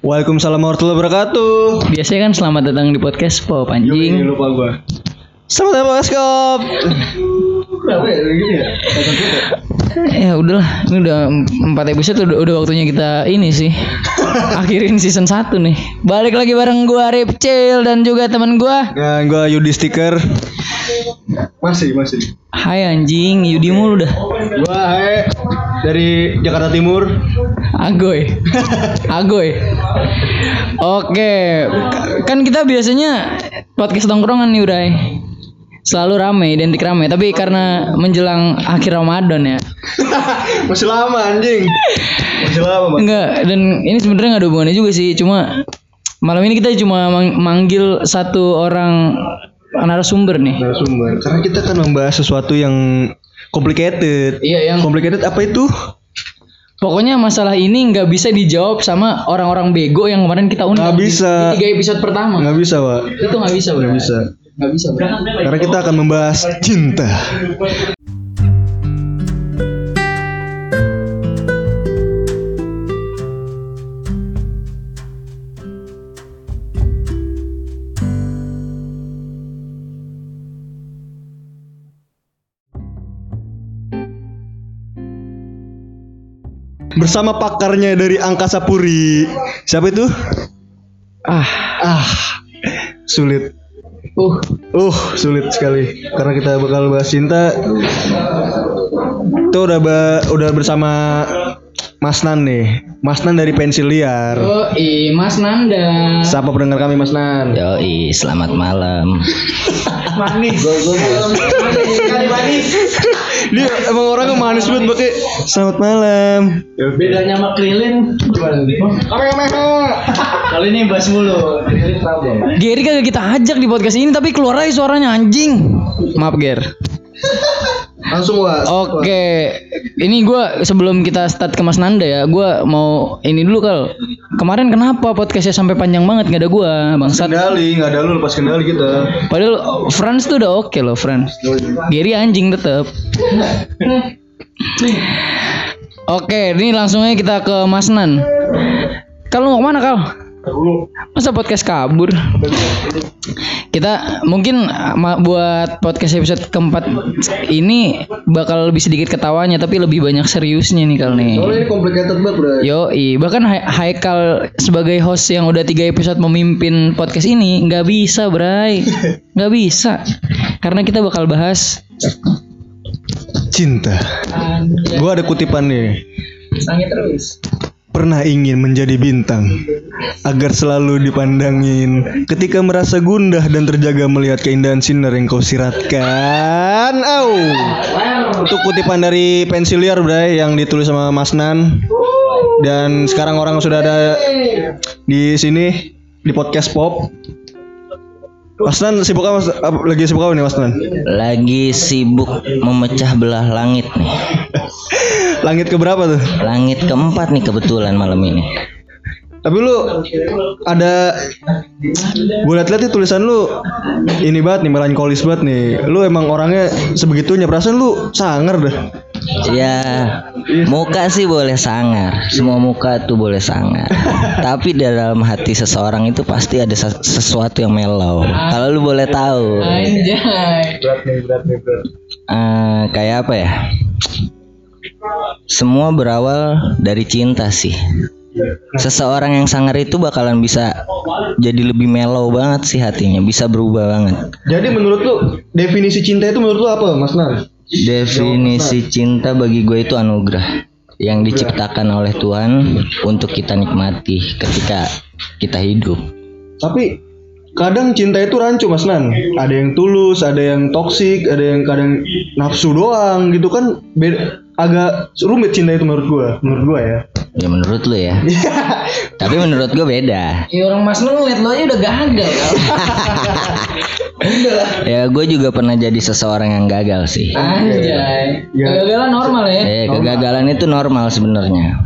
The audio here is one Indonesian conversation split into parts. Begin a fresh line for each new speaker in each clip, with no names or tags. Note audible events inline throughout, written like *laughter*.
Waalaikumsalam warahmatullahi wabarakatuh.
Biasanya kan selamat datang di podcast Pop anjing.
lupa gua. Selamat datang Skop.
Ya udahlah, ini udah empat episode udah, udah waktunya kita ini sih. *laughs* Akhirin season 1 nih. Balik lagi bareng gua Ripcil dan juga teman gua.
Nah, gua Yudi Stiker. Masih, masih.
Hai anjing, Yudi mulu dah.
Gua Hae dari Jakarta Timur.
Agoy. *laughs* Agoy. Oke, kan kita biasanya podcast tongkrongan nih Uray. Selalu rame, identik rame. Tapi karena menjelang akhir Ramadan ya. *laughs*
Masih lama anjing. Masih lama, Bang.
Enggak, dan ini sebenarnya nggak ada hubungannya juga sih. Cuma malam ini kita cuma mang- manggil satu orang narasumber nih.
Narasumber. Karena kita kan membahas sesuatu yang complicated.
Iya, yang
Complicated apa itu?
pokoknya masalah ini nggak bisa dijawab sama orang-orang bego yang kemarin kita undang.
Nggak
di-
bisa.
Di tiga episode pertama.
Nggak bisa, Pak.
Itu nggak bisa.
Nggak bisa.
Nggak bisa, Bro.
Karena kita akan membahas cinta. Bersama pakarnya dari Angkasa Puri. Siapa itu?
Ah,
Ah, sulit.
uh,
Uh, sulit sekali karena kita bakal bahas cinta. Itu udah ba- udah bersama Mas Nan nih. Mas Nan dari Pensil Liar.
oh, i, Mas Nanda.
Siapa pendengar kami Mas Nan?
Yoi, selamat malam. *laughs*
Manis.
Dia emang orangnya manis banget pakai selamat malam.
Bedanya sama Krilin gimana nih? Kali ini bahas mulu. Gary kagak kita ajak di podcast ini tapi keluar aja suaranya anjing. Maaf Ger.
Langsung wah.
Oke, ini gua sebelum kita start ke Mas Nanda ya, gua mau ini dulu kal. Kemarin kenapa podcastnya sampai panjang banget nggak ada gua, bangsat.
Kendali, nggak ada lu lepas kendali kita.
Padahal Franz tuh udah oke loh Franz. Gary anjing tetep. Oke, ini langsung aja kita ke Mas Nan. Kalau mau ke mana kal? Masa podcast kabur? Kita mungkin buat podcast episode keempat ini bakal lebih sedikit ketawanya tapi lebih banyak seriusnya nih kal nih.
ini complicated banget, Bro.
Yoi, bahkan Hai- Haikal sebagai host yang udah tiga episode memimpin podcast ini nggak bisa, Bray, *laughs* nggak bisa, karena kita bakal bahas
Cinta. Gua ada kutipan nih.
sange terus.
Pernah ingin menjadi bintang agar selalu dipandangin ketika merasa gundah dan terjaga melihat keindahan sinar yang kau siratkan. Au. Itu kutipan dari Pensiliar Bray yang ditulis sama Mas Nan. Dan sekarang orang sudah ada di sini di podcast Pop. Mas Nan sibuk? Apa- Lagi sibuk apa nih Mas Nan?
Lagi sibuk memecah belah langit nih.
Langit ke berapa tuh?
Langit keempat nih kebetulan malam ini.
Tapi lu ada gue liat-liat nih tulisan lu ini banget nih melankolis banget nih. Lu emang orangnya sebegitunya perasaan lu sangar dah.
Ya, muka sih boleh sangar. Semua muka tuh boleh sangar. *laughs* Tapi di dalam hati seseorang itu pasti ada ses- sesuatu yang mellow. Kalau lu boleh tahu.
Anjay.
Berat nih, berat nih, berat.
Eh, kayak apa ya? Semua berawal dari cinta sih. Seseorang yang sangar itu bakalan bisa jadi lebih mellow banget sih hatinya, bisa berubah banget.
Jadi menurut lu definisi cinta itu menurut lu apa, Mas Nan?
Definisi cinta bagi gue itu anugerah yang diciptakan oleh Tuhan untuk kita nikmati ketika kita hidup.
Tapi kadang cinta itu rancu Mas Nan. Ada yang tulus, ada yang toksik, ada yang kadang nafsu doang gitu kan. Beda, agak rumit cinta itu menurut gua, menurut gua ya.
Ya menurut lu ya. *laughs* Tapi menurut gue beda.
Ya orang mas lu ngeliat lo aja udah gagal. *laughs*
Ya gue juga pernah jadi seseorang yang gagal sih.
Anjay.
Ya.
Kegagalan normal ya.
Eh kegagalan itu normal sebenarnya.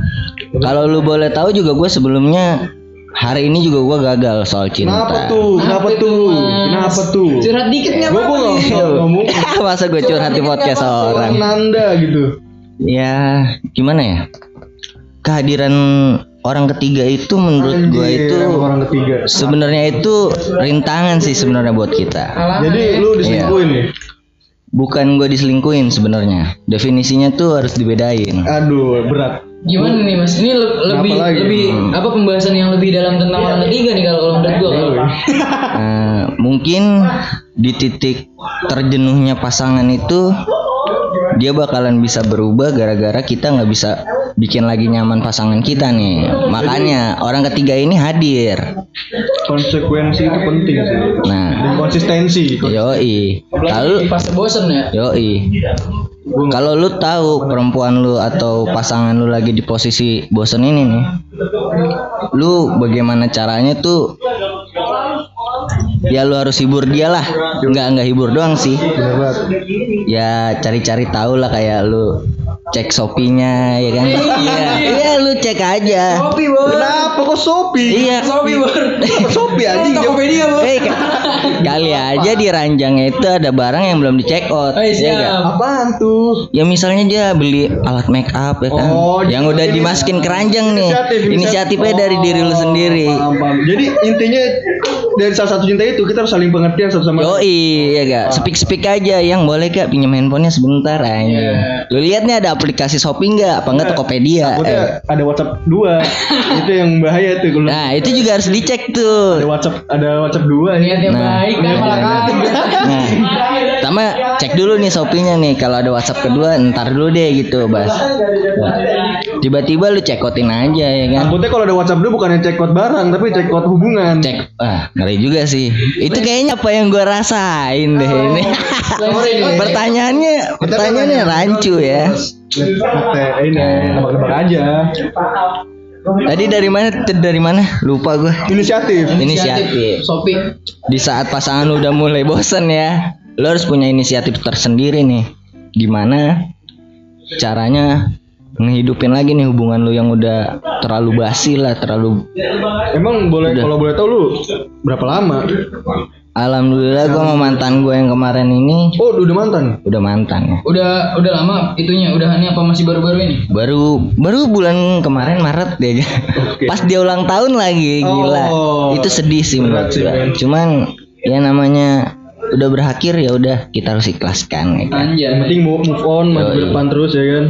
Kalau lu boleh tahu juga gue sebelumnya hari ini juga gue gagal soal cinta.
Kenapa tuh? Kenapa tuh? Kenapa tuh?
Curhat dikit nggak
Gue
apa-apa.
nggak ngomong *laughs*
Masa gue curhat di podcast orang?
Nanda gitu.
Ya gimana ya? Kehadiran orang ketiga itu menurut gue
Anjir,
itu
orang ketiga.
sebenarnya itu rintangan sih sebenarnya buat kita.
Jadi lu diselingkuhin nih?
Bukan gue diselingkuhin sebenarnya. Definisinya tuh harus dibedain.
Aduh, berat.
Gimana nih mas? Ini le- lebih
lagi?
lebih apa pembahasan yang lebih dalam tentang orang ketiga nih kalau kalau menurut gua. kalau.
Eh, mungkin di titik terjenuhnya pasangan itu dia bakalan bisa berubah gara-gara kita nggak bisa bikin lagi nyaman pasangan kita nih. Makanya orang ketiga ini hadir.
Konsekuensi itu penting sih.
Nah,
Dan konsistensi.
yoi.
Di fase bosen ya.
yoi. Kalau lu tahu perempuan lu atau pasangan lu lagi di posisi bosen ini nih, lu bagaimana caranya tuh? Ya lu harus hibur dia lah, nggak nggak hibur doang sih.
Bener banget.
ya cari-cari tahu lah kayak lu cek Shopee-nya ya kan iya iya lu cek aja
Kopi bor.
Kenapa kok Shopee?
iya
Kopi bor. *laughs*
Shopee anjing.
Tokopedia bor.
Eh, ka- kali aja di ranjangnya itu ada barang yang belum di check out
Oh,
ya
siap.
nggak?
Apaan tuh?
ya misalnya dia beli alat make up ya kan
Oh,
yang udah dimasukin keranjang nih
Inisiatif, inisiatif.
inisiatifnya dari diri lu sendiri
Paham, paham. Jadi intinya dari salah satu cinta itu kita harus saling pengertian satu sama lain.
Yoi, ya gak? Speak speak aja yang boleh gak pinjam handphonenya sebentar aja. Lu lihat nih ada aplikasi Shopee nggak? Apa enggak Tokopedia?
Takutnya
Eh.
ada WhatsApp dua. *laughs* itu yang bahaya tuh kalau
Nah, itu juga harus dicek tuh.
ada WhatsApp ada WhatsApp dua
Niat yang
Nah,
baik kan malah
nah,
kaget.
Nah, sama cek dulu nih Shopee-nya nih. Kalau ada WhatsApp kedua, ntar dulu deh gitu, Bas. Tiba-tiba lu cekotin aja ya kan.
Takutnya kalau ada WhatsApp dua bukan yang check out barang tapi check out hubungan.
Cek, ah ngeri juga sih. Itu kayaknya apa yang gua rasain deh ini. *laughs* pertanyaannya, pertanyaannya rancu ya.
Ini nebak-nebak aja.
Tadi dari mana? Dari mana? Lupa gua.
Inisiatif.
Inisiatif.
Shopee.
Di saat pasangan lu udah mulai bosan ya, lu harus punya inisiatif tersendiri nih. Gimana caranya ngehidupin lagi nih hubungan lu yang udah terlalu basi lah, terlalu
Emang boleh kalau boleh tahu lu berapa lama?
Alhamdulillah gua sama mantan gue yang kemarin ini
Oh, udah mantan.
udah mantan ya.
Udah udah lama itunya udah ini apa masih baru-baru ini?
Baru baru bulan kemarin Maret *laughs* deh. Pas dia ulang tahun lagi, gila.
Oh.
Itu sedih sih menurut
men.
Cuman ya namanya udah berakhir ya udah kita harus ikhlaskan ya kan.
Yang
Anjay.
penting move, move on, maju ke
Yoi.
depan terus ya kan.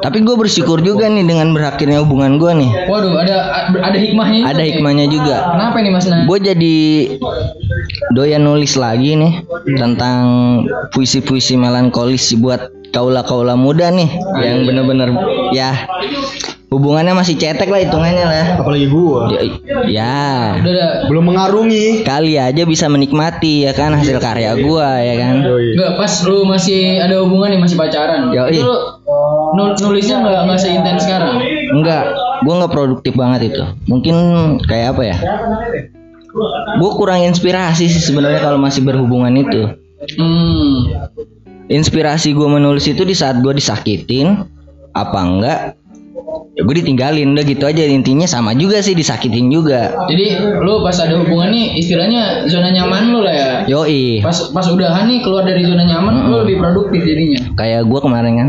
Tapi gue bersyukur juga nih dengan berakhirnya hubungan gue nih.
Waduh, ada ada hikmahnya. juga
Ada
nih.
hikmahnya juga.
Kenapa nih Mas?
Gue jadi doyan nulis lagi nih tentang puisi-puisi melankolis buat kaula-kaula muda nih yang bener-bener ya hubungannya masih cetek lah hitungannya lah.
Apalagi gua.
Ya, ya
Udah ada
Belum mengarungi.
kali aja bisa menikmati ya kan hasil karya gua ya kan.
Enggak pas lu masih ada hubungan nih masih pacaran.
Yoi.
Itu lu nul- nulisnya enggak enggak seintens sekarang.
Enggak, gua nggak produktif banget itu. Mungkin kayak apa ya? Gua kurang inspirasi sih sebenarnya kalau masih berhubungan itu.
Hmm.
Inspirasi gua menulis itu di saat gua disakitin, apa enggak? Ya gue ditinggalin. Udah gitu aja intinya sama juga sih disakitin juga.
Jadi lu pas ada hubungan nih istilahnya zona nyaman lu lah ya.
Yoi,
Pas pas udahan nih keluar dari zona nyaman lu lebih produktif jadinya.
kayak gua kemarin kan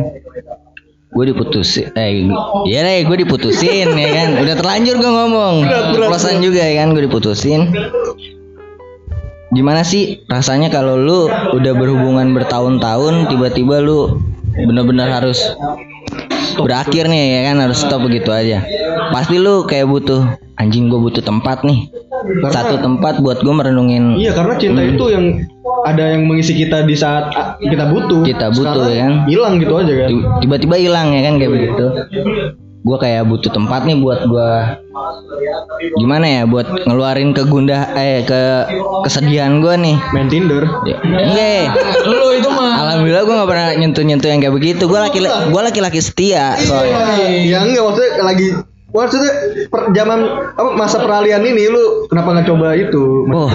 gue diputusin eh iya deh gue diputusin ya kan? Udah terlanjur gue ngomong. Ceplosan juga ya kan? Gue diputusin. Gimana sih rasanya kalau lu udah berhubungan bertahun-tahun tiba-tiba lu bener-bener harus berakhir nih ya kan harus stop begitu aja pasti lu kayak butuh anjing gue butuh tempat nih satu tempat buat gue merenungin
Iya karena cinta
Hmm.
itu yang ada yang mengisi kita di saat ah, kita butuh.
Kita butuh,
Sekarang
ya kan?
Hilang gitu aja kan.
Ti- tiba-tiba hilang ya kan kayak begitu gue kayak butuh tempat nih buat gue gimana ya buat ngeluarin kegundah eh ke kesedihan gue nih.
Main Tinder.
ya, enggak.
Lu itu mah.
Alhamdulillah gue nggak pernah nyentuh nyentuh yang kayak begitu. Gue laki gue laki-laki setia soalnya.
Ya enggak maksudnya lagi maksudnya per, zaman apa masa peralihan ini lu kenapa nggak coba itu?
Oh,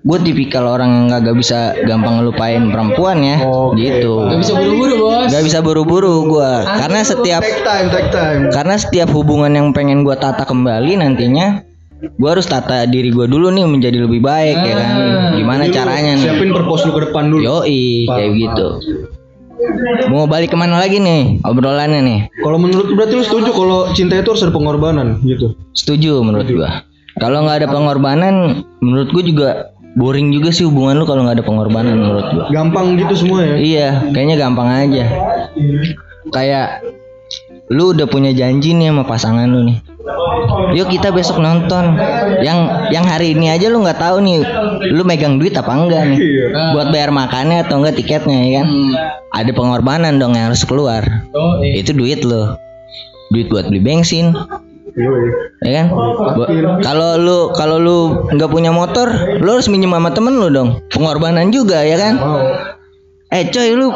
gue tipikal orang yang gak bisa gampang ngelupain perempuan ya,
Oke.
gitu.
Gak bisa buru-buru bos.
Gak bisa buru-buru gue, karena setiap
Take time, take time.
karena setiap hubungan yang pengen gue tata kembali nantinya, gue harus tata diri gue dulu nih menjadi lebih baik ya kan. Gimana
Jadi lu
caranya nih?
Siapin purpose lu ke depan dulu.
Yoi, kayak gitu. Mau balik ke mana lagi nih obrolannya nih?
Kalau menurut berarti lu setuju kalau cinta itu harus ada pengorbanan gitu.
Setuju menurut gua. Kalau nggak ada pengorbanan, menurut gua juga boring juga sih hubungan lu kalau nggak ada pengorbanan menurut gua.
Gampang gitu semua ya.
Iya, kayaknya gampang aja. Kayak lu udah punya janji nih sama pasangan lu nih. Yuk kita besok nonton. Yang yang hari ini aja lu nggak tahu nih, lu megang duit apa enggak nih?
Iya.
Buat bayar makannya atau enggak tiketnya ya kan? Ada pengorbanan dong yang harus keluar.
Oh, iya.
Itu duit lo. Duit buat beli bensin, Ya kan? Kalau lu kalau lu nggak punya motor, lu harus minjem sama temen lu dong. Pengorbanan juga ya kan? Eh coy lu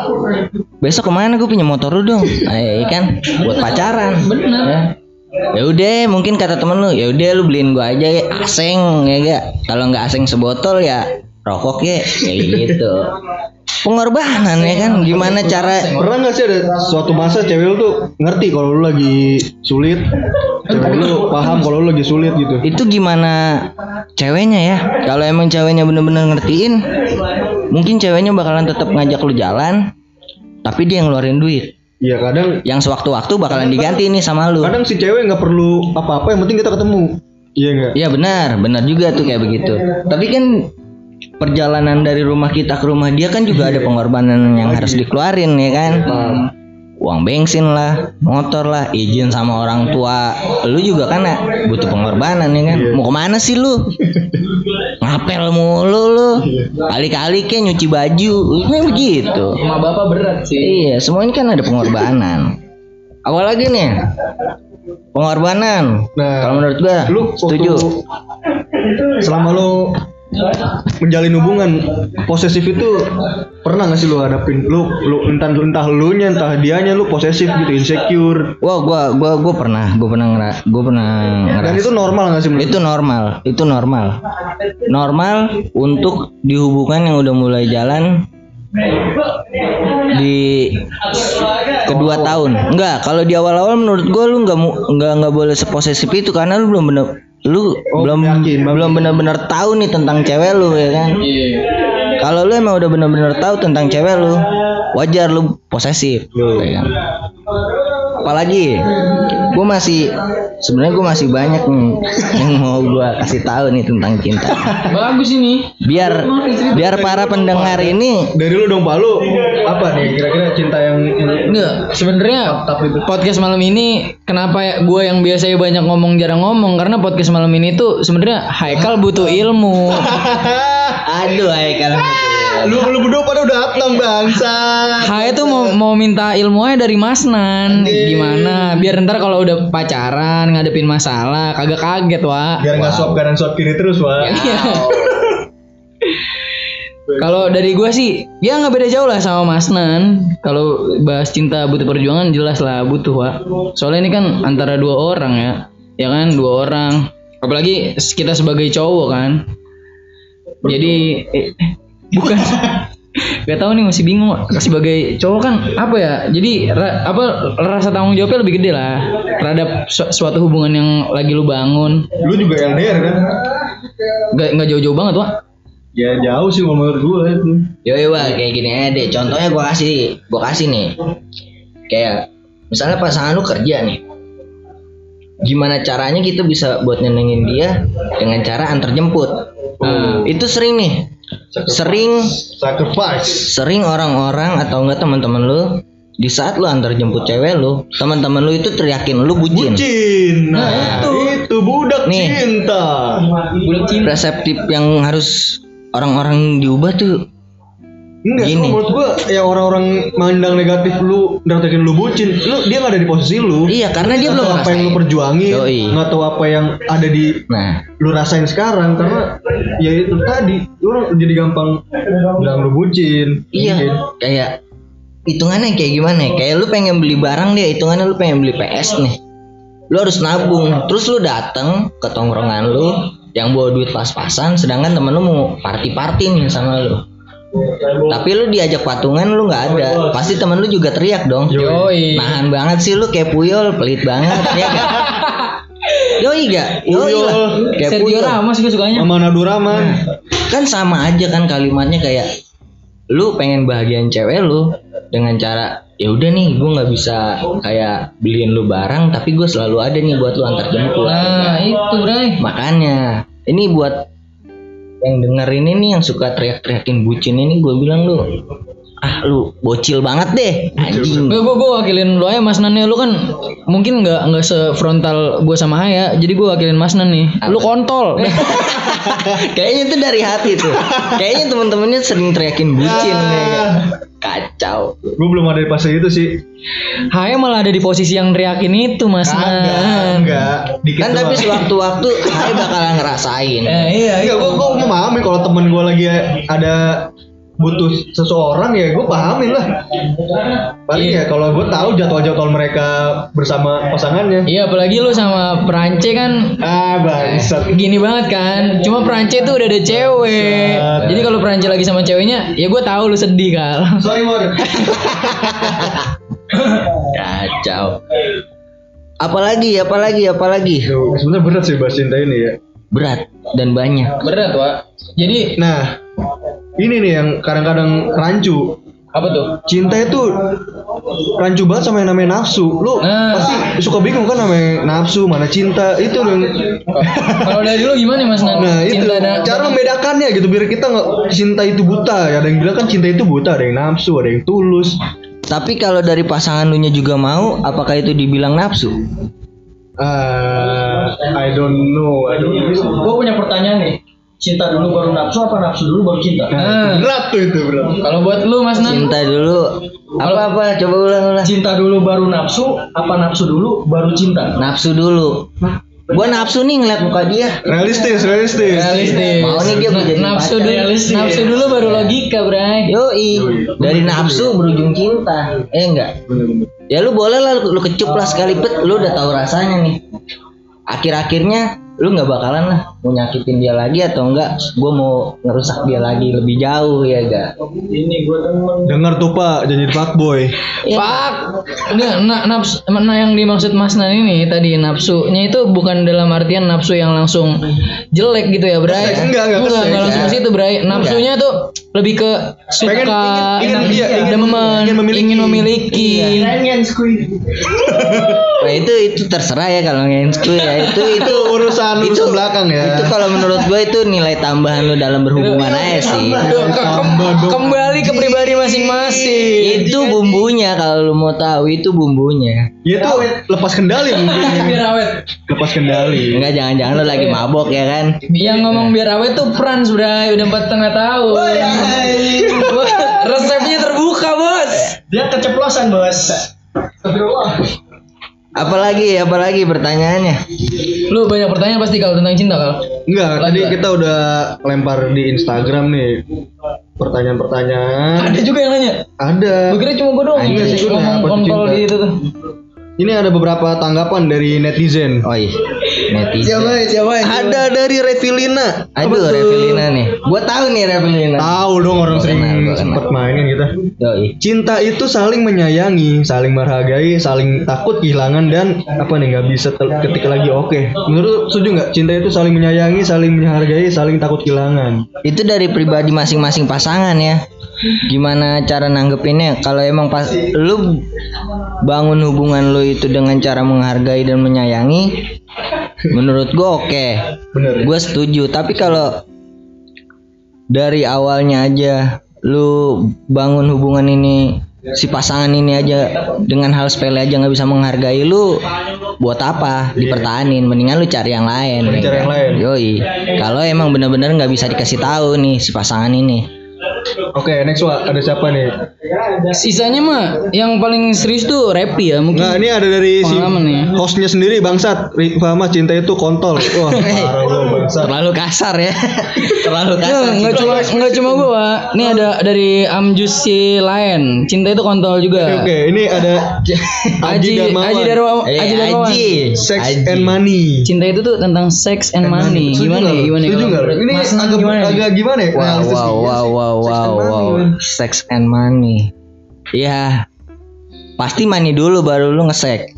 besok ke mana gue punya motor lu dong? Eh kan buat pacaran. Bener. Ya udah mungkin kata temen lu ya udah lu beliin gua aja ya aseng ya gak? Kalau nggak aseng sebotol ya rokok ya kayak gitu. Pengorbanan ya kan? Gimana cara
Pernah nggak sih ada suatu masa cewek lu tuh ngerti kalau lu lagi sulit, cewek lu paham kalau lu lagi sulit gitu.
itu gimana ceweknya ya? Kalau emang ceweknya bener-bener ngertiin mungkin ceweknya bakalan tetap ngajak lu jalan tapi dia yang ngeluarin duit.
Iya kadang
yang sewaktu-waktu bakalan diganti nih sama lu.
Kadang si cewek nggak perlu apa-apa yang penting kita ketemu. Iya nggak?
Iya benar. Benar juga tuh kayak begitu. Tapi kan perjalanan dari rumah kita ke rumah dia kan juga ada pengorbanan yang harus dikeluarin ya kan? Uang bensin lah motor lah izin sama orang tua. Lu juga kan butuh pengorbanan ya kan? Mau ke mana sih lu? Ngapel mulu lu. Kali-kali kayak nyuci baju. Ini begitu.
Sama bapak berat sih.
iya semuanya kan ada pengorbanan. Apalagi nih? Pengorbanan.
Nah,
kalau menurut gua
lu
setuju.
waktu selama lu menjalin hubungan posesif itu pernah nggak sih lu hadapin lu lu entah entah lu nya entah dianya lu posesif gitu insecure
Wah, gua gua gua pernah, gua pernah ngera, gua pernah
dan
ngerasa.
itu normal nggak sih menurut
Itu normal, itu normal. Normal untuk di hubungan yang udah mulai jalan di kedua tahun. Enggak, kalau di awal-awal menurut gua lu nggak nggak nggak boleh seposesif itu karena lu belum bener lu belum
yakin,
belum benar-benar tahu nih tentang cewek lu ya kan.
Iya.
Kalau lu emang udah benar-benar tahu tentang cewek lu, wajar lu posesif. ya kan? Apalagi gue masih sebenarnya gue masih banyak nih yang mau gue kasih tahu nih tentang cinta.
Bagus ini.
Biar biar para pendengar ini
dari lu dong pak lu apa nih kira-kira cinta yang
Enggak, sebenarnya podcast malam ini kenapa ya gue yang biasanya banyak ngomong jarang ngomong karena podcast malam ini tuh sebenarnya Haikal butuh ilmu. *laughs*
aduh kalau *laughs*
lu lu berdua pada udah datang bangsa
Hai tuh mau mau minta ilmunya dari Mas Nan. Gimana? Biar ntar kalau udah pacaran ngadepin masalah kagak kaget, Wak.
biar nggak swap kanan swap kiri terus wah
Iya. *laughs* Kalau dari gua sih, ya nggak beda jauh lah sama Mas Nan. Kalau bahas cinta butuh perjuangan jelas lah butuh, Wak. Soalnya ini kan antara dua orang ya, ya kan dua orang. Apalagi kita sebagai cowok kan. Jadi eh, bukan *laughs* Gak tahu nih masih bingung sebagai cowok kan apa ya jadi ra- apa rasa tanggung jawabnya lebih gede lah terhadap su- suatu hubungan yang lagi lu bangun
lu juga LDR kan
gak nggak jauh-jauh banget wah
ya jauh sih menurut gue itu
Yo yo Wak, kayak gini aja deh. Contohnya gua kasih, gua kasih nih. Kayak misalnya pasangan lu kerja nih. Gimana caranya kita bisa buat nyenengin dia dengan cara antar jemput?
Nah.
Itu sering nih. Sering
sacrifice
sering orang-orang atau enggak teman-teman lu di saat lu antar jemput cewek lu, teman-teman lu itu teriakin lu bucin.
bucin nah, itu. budak
Nih.
cinta
Reseptif yang harus orang-orang diubah tuh
Enggak,
Gini.
Menurut gua ya orang-orang mandang negatif lu ngertiin lu bucin, lu dia nggak ada di posisi lu.
Iya, karena dia belum
apa yang lu perjuangin,
Yoi.
nggak tahu apa yang ada di
Nah,
lu rasain sekarang karena ya itu tadi lu orang jadi gampang bilang lu bucin. Mungkin.
Iya, kayak hitungannya kayak gimana ya? Kayak lu pengen beli barang dia, hitungannya lu pengen beli PS nih. lu harus nabung terus lu dateng ke tongkrongan lu yang bawa duit pas-pasan sedangkan temen lu mau party-party nih sama lu tapi lu diajak patungan lu nggak ada pasti temen lu juga teriak dong
Yoi.
nahan banget sih lu kayak puyol pelit banget *laughs* ya gak Yoi gak? Yoi lah Kayak
Sergio
puyol
Ramos gue sukanya.
Sama Naduraman.
kan sama aja kan kalimatnya kayak lu pengen bahagiain cewek lu dengan cara ya udah nih gue nggak bisa kayak beliin lu barang tapi gue selalu ada nih buat lu antar jemput
Nah, itu, Bray.
makanya ini buat yang dengerin ini yang suka teriak-teriakin bucin ini gue bilang lu ah lu bocil banget deh anjing
Gue gue wakilin lu aja Mas Nan ya. Lu kan mungkin nggak nggak sefrontal gue sama Haya. Jadi gue wakilin Mas Nan nih. Lu kontol. *laughs*
kayaknya itu dari hati tuh kayaknya temen-temennya sering teriakin bucin nih kacau
Gue belum ada di fase itu sih.
Haya malah ada di posisi yang teriakin itu Mas Nan.
enggak. Dikit
kan tapi sewaktu-waktu saya bakalan ngerasain
Eh, iya,
Enggak, gue gue memahami kalau temen gue lagi ada butuh seseorang ya gue pahamin lah. Paling
Iya.
ya kalau gue tahu jadwal-jadwal mereka bersama pasangannya.
Iya apalagi lu sama Perance kan
Ah bangsat.
gini banget kan cuma Perance tuh udah ada cewek jadi kalau Perance lagi sama ceweknya ya gue tahu lu sedih kal *laughs*
Sorry Mor. *laughs*
kacau apalagi apalagi apalagi
Sebenarnya berat sih bahas cinta ini ya.
berat dan banyak
berat wa jadi
Nah, ini nih yang kadang-kadang rancu.
apa tuh
Cinta itu rancu banget sama yang namanya nafsu. Lu
Nah.
pasti suka bingung kan namanya nafsu, mana cinta. Itu yang
kalau dari lu gimana mas Nan
Nah itu
cinta dan
cara membedakannya gitu biar kita nggak cinta itu buta. Ada yang bilang kan cinta itu buta, ada yang nafsu, ada yang tulus.
tapi kalau dari pasangan lu nya juga mau apakah itu dibilang nafsu
Ah, I don't know, I don't know.
Gue punya pertanyaan nih. Cinta dulu baru nafsu apa nafsu dulu baru cinta?
Nah.
Berat tuh itu berat.
kalau buat lu mas Nan
cinta dulu apa apa coba ulang ulang
Cinta dulu baru nafsu apa nafsu dulu baru cinta?
nafsu dulu gua nafsu nih ngeliat muka dia
Realistis, realistis.
realistis
Mau nih dia gua jadi
nafsu dulu nafsu dulu baru logika bray
Yoi, dari nafsu berujung cinta. Eh enggak. Ya lu boleh lah lu, lu kecup lah sekali pet, lu udah tahu rasanya nih. Akhir-akhirnya lu nggak bakalan lah mau nyakitin dia lagi atau enggak gue mau ngerusak dia lagi lebih jauh ya enggak
Ini gue demen.
Dengar tuh Pak, jangan jadi fuckboy.
Pak, enggak na, nafsu, nah yang dimaksud Mas Nan ini tadi nafsunya itu bukan dalam artian nafsu yang langsung jelek gitu ya, Bray.
Enggak, enggak
enggak,
keseks.
langsung ke situ, Bray. Nafsunya tuh lebih ke suka
Pengen- ingin- ingin- iya, ingin-
demen,
ingin memiliki.
ingin memiliki. *laughs*
Nah, itu itu terserah ya kalau ngensku ya itu itu
Itu urusan urusan belakang ya.
itu kalau menurut gue itu nilai tambahan lu dalam berhubungan aja sih
Ke- ke- kembali ke pribadi masing-masing.
itu bumbunya kalau lu mau tahu itu bumbunya
Ya itu lepas kendali. *laughs*
Biar awet.
lepas kendali.
enggak jangan-jangan lu lagi mabok ya kan
Yang ngomong biar awet tuh Frans udah udah empat setengah tahun. *laughs* Resepnya terbuka bos.
Dia keceplosan bos.
Apalagi apalagi pertanyaannya
Lu banyak pertanyaan pasti kalau tentang cinta kal.
Enggak, tadi kita udah lempar di Instagram nih pertanyaan-pertanyaan.
Ada juga yang nanya.
Ada.
Gue kira cuma gue doang yang
sih,
ngomong kontol
cinta?
di itu tuh.
Ini ada beberapa tanggapan dari netizen.
oh iya netizen
Ada dari Revilina.
aduh? Revelina nih gua tahu nih Revelina
Tahu dong orang
Gua
sering
kenal.
mainin kita.
Yoi.
Cinta itu saling menyayangi, saling menghargai, saling takut kehilangan dan apa nih nggak bisa ketika lagi oke. Menurut setuju nggak? Cinta itu saling menyayangi, saling menghargai, saling takut kehilangan.
itu dari pribadi masing-masing pasangan ya gimana cara nanggepinnya kalau emang pas lu bangun hubungan lu itu dengan cara menghargai dan menyayangi menurut gua oke.
Bener.
gue setuju. Tapi kalau dari awalnya aja lu bangun hubungan ini si pasangan ini aja dengan hal sepele aja nggak bisa menghargai lu buat apa? Dipertahanin. Mendingan lu cari yang lain
Mending cari yang lain.
yoi. Kalau emang bener-bener nggak bisa dikasih tahu nih si pasangan ini
Oke, next Wak. ada siapa nih?
Sisanya mah yang paling serius tuh Repi ya mungkin.
Nggak, ini ada dari si
nih.
hostnya sendiri bangsat. Rifa mah cinta itu kontol. Wah, *laughs* parah lu.
Terlalu kasar ya. *laughs* Terlalu kasar.
Nggak nggak cuma nggak cuma gua. Ini ada dari Amjus si lain. Cinta itu kontol juga.
Oke, ini ada *laughs* Aji
Aji
Darmawan.
Aji Darmawan.
Eh,
Aji Darmawan.
Aji.
Sex
Aji.
and money.
Cinta itu tuh tentang sex and money.
Setuju
Gimana ya? Gimana? ya?
Setuju nggak? Ini
Mas,
agak
gimana
agak gimana ya?
Wow,
Analisis
wow, wow, wow,
and
wow,
money,
wow. Sex and money. Iya. Pasti money dulu baru lu ngesek. *laughs*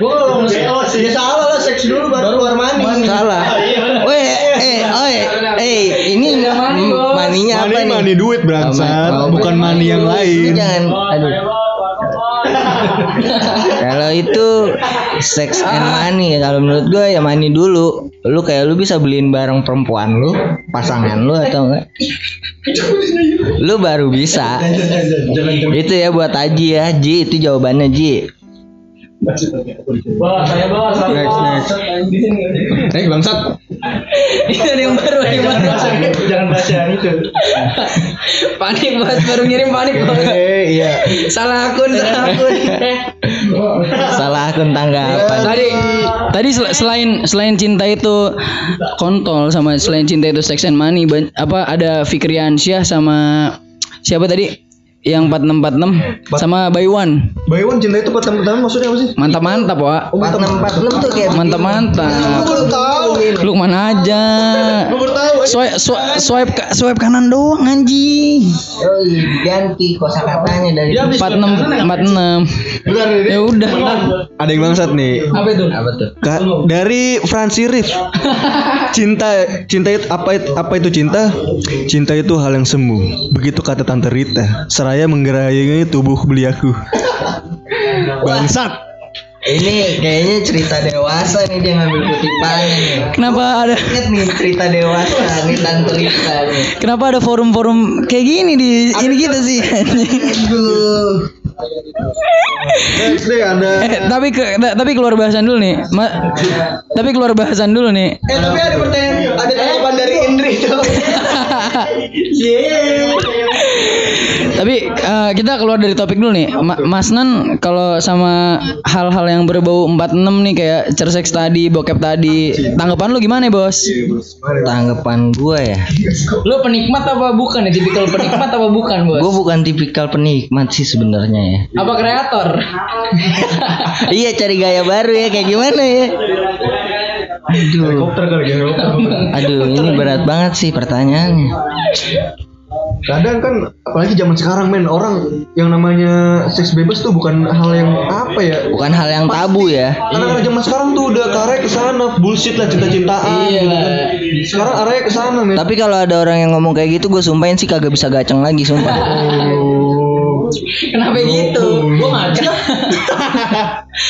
Gua kalau nge oh sih salah lah seks dulu baru keluar mani.
Salah. Weh, eh, oh, eh, ini
bos.
maninya apa nih?
money duit bangsat,
Oh,
bukan money yang
Lu
lain.
jangan aduh. *laughs* Kalau itu sex and money kalau menurut gue ya money dulu. Lu kayak lu bisa beliin barang perempuan lu, pasangan lu atau enggak? Lu baru bisa. Itu ya buat Aji ya, Ji itu jawabannya Ji.
Bos, saya bos.
Next, next. Eh bangsat.
Itu ada yang baru, ada yang baru.
Jangan baca yang itu.
Panik bos, baru ngirim panik bos.
Eh iya.
Salah akun, salah akun.
Salah akun tanggapan.
tadi tadi sel- selain selain cinta itu kontol sama selain cinta itu sex and money apa ada Fikriansyah sama siapa tadi yang 4646 sama Baywan
Baywan cinta itu pertama-tama maksudnya apa sih?
mantap mantap wa
4646 tuh kayak
mantap mantap
baru tahu.
Lu mana aja?
Gue baru tahu.
swipe swipe swipe, ka- swipe kanan doang anjing
Oh, ganti kosakatanya dari
habis
46 46
Bentar nih.
ya udah.
Ada yang bangsat nih.
apa itu?
Apa tuh?
Ka- dari Francis Rif cinta cinta itu apa itu, apa itu cinta? Cinta itu hal yang semu. Begitu kata tante Rita seraya menggerayangi tubuh beliaku. *laughs* Bangsat
Ini kayaknya cerita dewasa nih dia ngambil kutipannya nih.
kenapa ada
Ingat nih cerita dewasa nih tante Rita nih.
kenapa ada forum-forum kayak gini di ini kita sih
Aduh.
Next deh ada
Eh, tapi ke, ta- tapi keluar bahasan dulu nih. Ma- tapi keluar bahasan dulu nih.
Eh tapi ada pertanyaan, ada tanggapan dari Indri tuh. *laughs*
tapi eh, kita keluar dari topik dulu nih. Ma- Mas Nan kalau sama hal-hal yang berbau 46 nih kayak cerseks tadi, bokep tadi, tanggapan lu gimana, Bos?
Tanggapan gue ya,
Lu penikmat apa bukan ya? Tipikal penikmat apa bukan, Bos?
gue bukan tipikal penikmat sih sebenarnya ya.
Apa kreator?
iya cari gaya baru ya kayak gimana ya? Aduh,
helikopter kali ya
aduh ini berat banget sih pertanyaannya.
kadang kan apalagi zaman sekarang men orang yang namanya seks bebas tuh bukan hal yang apa ya
Bukan hal yang tabu ya.
Karena zaman sekarang tuh udah ke arahnya ke sana bullshit lah cinta-cintaan.
Iya
gitu
lah.
kan. Sekarang arahnya ke sana men.
Tapi kalau ada orang yang ngomong kayak gitu, gue sumpahin sih kagak bisa gaceng lagi sumpah.
Kenapa gitu?
Gua ngaji lah.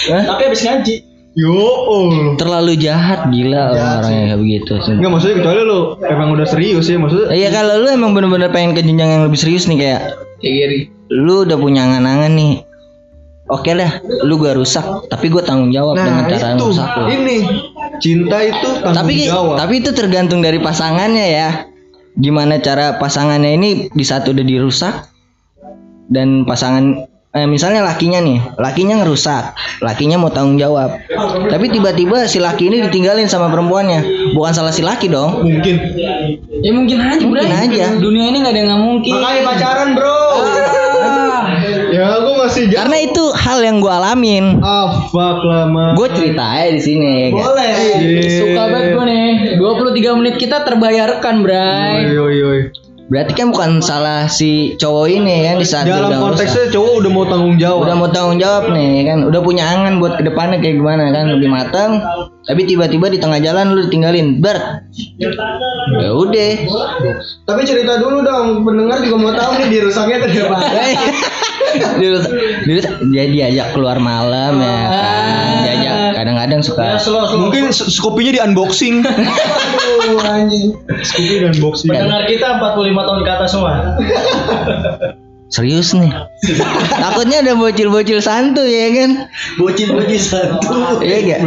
*laughs* Tapi habis ngaji.
Yo, oh.
Terlalu jahat gila orang-orang yang kayak begitu.
Enggak maksudnya kecuali lu emang udah serius ya maksudnya.
Iya kalau lu emang bener-bener pengen ke jenjang yang lebih serius nih kayak
Kayak gini.
lu udah punya angan-angan nih. Oke lah, lu gua rusak, tapi gue tanggung jawab dengan
Nah,
cara
itu
rusak lu.
ini cinta itu tanggung
Tapi
jawab.
tapi itu tergantung dari pasangannya ya. Gimana cara pasangannya ini di saat udah dirusak dan pasangan eh, misalnya lakinya nih, lakinya ngerusak, lakinya mau tanggung jawab. Tapi tiba-tiba si laki ini ditinggalin sama perempuannya. Bukan salah si laki dong.
mungkin
Ya mungkin aja, Bro.
Mungkin aja.
Dunia ini nggak ada yang nggak mungkin.
makanya pacaran, Bro. ya, gua masih jauh.
Karena itu hal yang gue alamin.
Ah, fuck lama.
Gue cerita aja di sini. ya kan?
boleh.
Suka banget gue nih 23 menit kita terbayarkan Bray
Oi, oi, oi.
Berarti kan bukan salah si cowok ini kan di saat
Dalam
udah
konteksnya cowok udah mau tanggung jawab.
udah mau tanggung jawab nih kan? Udah punya angan buat ke depannya kayak gimana kan? Lebih matang tapi tiba-tiba di tengah jalan lu ditinggalin ber ya udah
Tapi cerita dulu dong, pendengar juga mau tahu nih dirusaknya kenapa.
dulu dulu dia diajak keluar malam ya kan diajak kadang-kadang suka
Mungkin s- kopinya di unboxing. *laughs* Aduh, anjing. Kopi di unboxing.
Pendengar kita 45 tahun ke atas semua. *laughs*
serius nih *laughs* takutnya ada bocil-bocil santu ya kan
Bocil-bocil satu.
iya gak.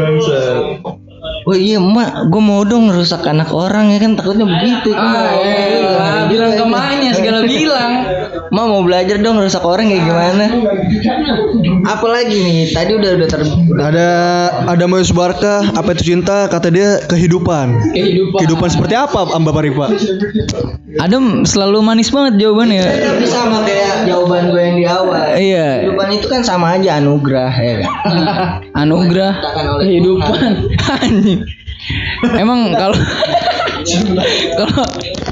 Oh iya emak, gue mau dong rusak anak orang ya kan takutnya begitu.
Ah, elah, bilang ke emaknya segala bilang.
Ma mau belajar dong rusak orang kayak gimana? Apalagi nih? Tadi udah udah ter
Ada ada Mayus Barka, apa itu cinta? Kata dia kehidupan.
Kehidupan.
Kehidupan seperti apa, Mbak Parifa?
Adem selalu manis banget jawabannya.
Tapi sama kayak awal.
Iya.
Kehidupan itu kan sama aja anugerah ya kan. *laughs*
Anugerah kehidupan. *laughs* Anjing. Emang kalau *laughs* kalau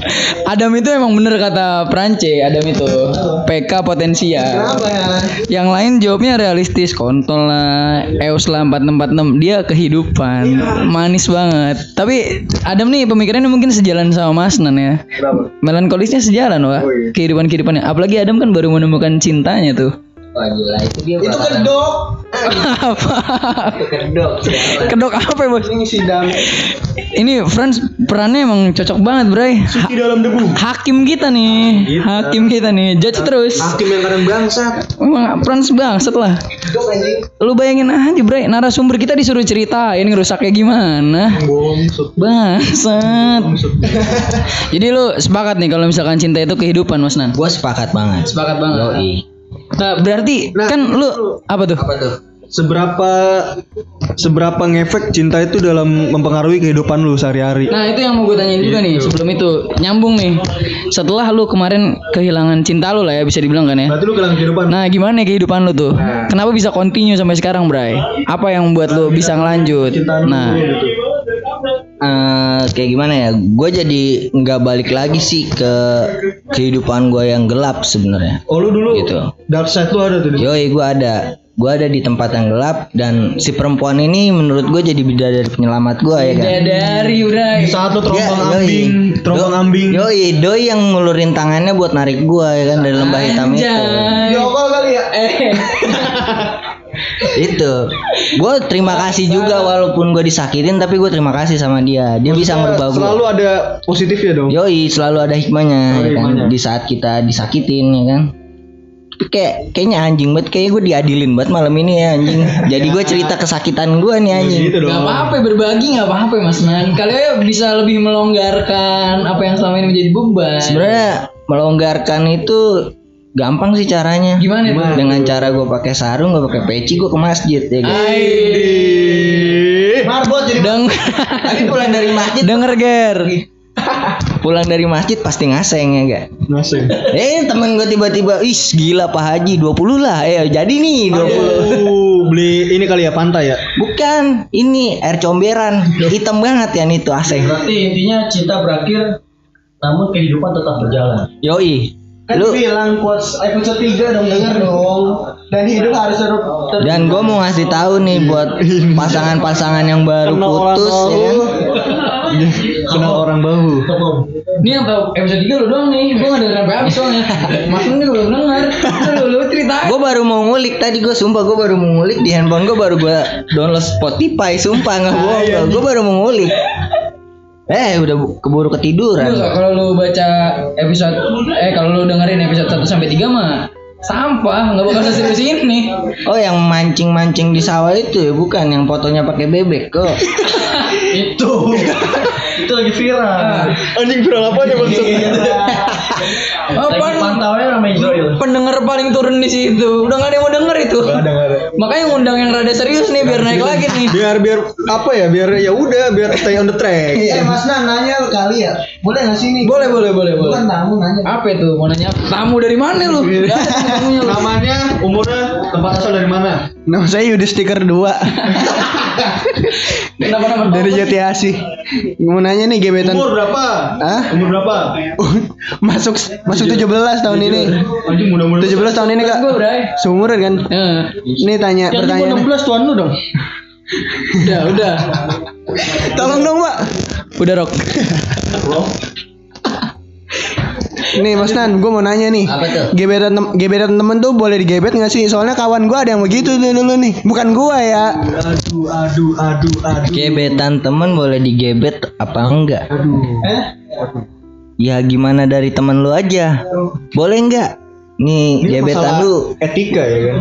*laughs* Adam itu emang bener kata Prance, Adam itu PK potensial. Yang lain jawabnya realistis, kontol lah, Eus lah 4646 dia kehidupan, manis banget. Tapi Adam nih pemikirannya mungkin sejalan sama Mas Nan ya. Melankolisnya sejalan wah. Kehidupan kehidupannya. Apalagi Adam kan baru menemukan cintanya tuh.
Wah gila itu dia. Itu
kedok.
apa?
kedok.
Kedok apa ya bos?
Ini sidang
Ini Franz perannya emang cocok banget bray.
Di dalam debu.
hakim kita nih, hakim kita nih, judge terus.
Hakim yang kadang bangsat.
Emang Franz bangsat lah. Lu bayangin aja bray, narasumber kita disuruh ceritain ngerusaknya gimana. Bangsat. *laughs* Jadi lu sepakat nih kalau misalkan cinta itu kehidupan Mas Nan?
Gue sepakat banget.
Sepakat banget.
Yoi.
Nah, berarti
Nah,
kan lu apa tuh?
Apa tuh?
Seberapa seberapa ngefek cinta itu dalam mempengaruhi kehidupan lu sehari-hari?
Nah itu yang mau gue tanyain juga nih sebelum itu. Nyambung nih. Setelah lu kemarin kehilangan cinta lu lah ya bisa dibilang kan ya.
Berarti lu kehilangan kehidupan.
Nah gimana nih kehidupan lu tuh? Kenapa bisa continue sampai sekarang Bray? Apa yang membuat lu bisa ngelanjut? Nah
eh kayak gimana ya? Gue jadi nggak balik lagi sih ke kehidupan gue yang gelap sebenarnya.
Oh lu dulu
Gitu.
dark side lu ada tuh. di-
Yoi gue ada. Gue ada di tempat yang gelap dan si perempuan ini menurut gue jadi bidadari penyelamat gue ya kan.
Dari Bray
Saat lu terombang
Ya,
ambing, terombang
Do-
ambing.
Yoi, doi yang ngulurin tangannya buat narik gue ya kan dari lembah hitam itu.
Anjay.
kali ya.
Eh *laughs*
itu. Gue terima kasih juga walaupun gue disakitin tapi gue terima kasih sama dia. Dia bisa merubah gue
Selalu ada positif ya dong.
yoi selalu ada hikmahnya ya kan? di saat kita disakitin ya kan? Tapi kayak kayaknya anjing banget. Kayak gue diadilin banget malam ini ya anjing. Jadi gue cerita kesakitan gue nih anjing.
Gitu dong.
Gak apa-apa berbagi gak apa-apa Mas Nan. Kalian bisa lebih melonggarkan Apa yang selama ini menjadi beban.
Sebenarnya melonggarkan itu gampang sih caranya.
Gimana tuh?
dengan cara gue pakai sarung gue pakai peci gue ke masjid ya kan?
Marbot jadi
Deng
tapi pulang dari masjid.
Denger Ger. *laughs*
Pulang dari masjid pasti ngaseng ya gak
Ngasih.
Eh temen gue tiba-tiba Ih gila Pak Haji 20 lah. Eh jadi nih 20
Uh, beli ini kali ya pantai ya.
Bukan Ini air comberan. Hitam banget ya nih tuh aseng.
Berarti intinya cinta berakhir namun kehidupan tetap berjalan.
Yoi
Kan
Lu
bilang quotes episode 3 dong denger dong. Dan hidup harus terus.
Dan gue mau ngasih tahu nih buat pasangan-pasangan yang baru
orang
putus ya kan?
Kenal orang bahu.
Ini yang tahu episode 3 lu doang nih. Gue gak denger sampai habis soalnya. Nan juga belum denger. Lu, lu ceritain.
Gue baru mau ngulik tadi gue sumpah gue baru mau ngulik di handphone gue baru gue download Spotify sumpah nggak bohong gue baru mau ngulik eh udah bu- keburu ketiduran
Enggak, kalau lu baca episode eh kalau lu dengerin episode 1 sampai 3 mah sampah, nggak bakal *laughs* serius ini.
oh yang mancing mancing di sawah itu ya bukan yang fotonya pakai bebek kok *laughs*
Itu. *laughs* itu lagi viral.
Anjing viral apa nih maksudnya?
Apa?
pantaunya Israel.
Pendengar paling turun di situ. Udah gak ada yang mau denger itu.
Gak ada gak ada.
Makanya ngundang yang rada serius nih biar naik lagi nih.
Biar biar apa ya? Biar ya udah biar stay on the track.
Eh Mas Nan nanya kali ya, boleh nggak sih nih?
Boleh, boleh, boleh, boleh.
Bukan tamu nanya.
Apa itu? Mau nanya tamu dari mana lu? Gak lu.
Namanya, umurnya, tempat asal dari mana?
Nama saya Yudi Stiker 2 *laughs*
Kenapa nama
dari Jati Asih. Mau nanya nih gebetan
Umur berapa?
Hah?
Umur berapa? *laughs*
masuk masuk 17 tahun ini.
Anjing mudah-mudahan
17 tahun ini Kak. Seumuran kan?
Eh,
Ini tanya
Jadi
pertanyaan.
gua 16 tuan lu dong. *laughs*
udah, udah.
Tolong dong, Pak.
Udah rok.
Nih Mas Nan, gue mau nanya nih.
Apa tuh?
Gebetan tem- gebetan temen tuh boleh digebet nggak sih? Soalnya kawan gue ada yang begitu dulu nih. Bukan gua ya.
Aduh, aduh, aduh, aduh.
gebetan temen boleh digebet apa enggak
Eh?
ya gimana dari temen lu aja boleh enggak nih
Ini
gebetan
masalah
lu
etika ya kan?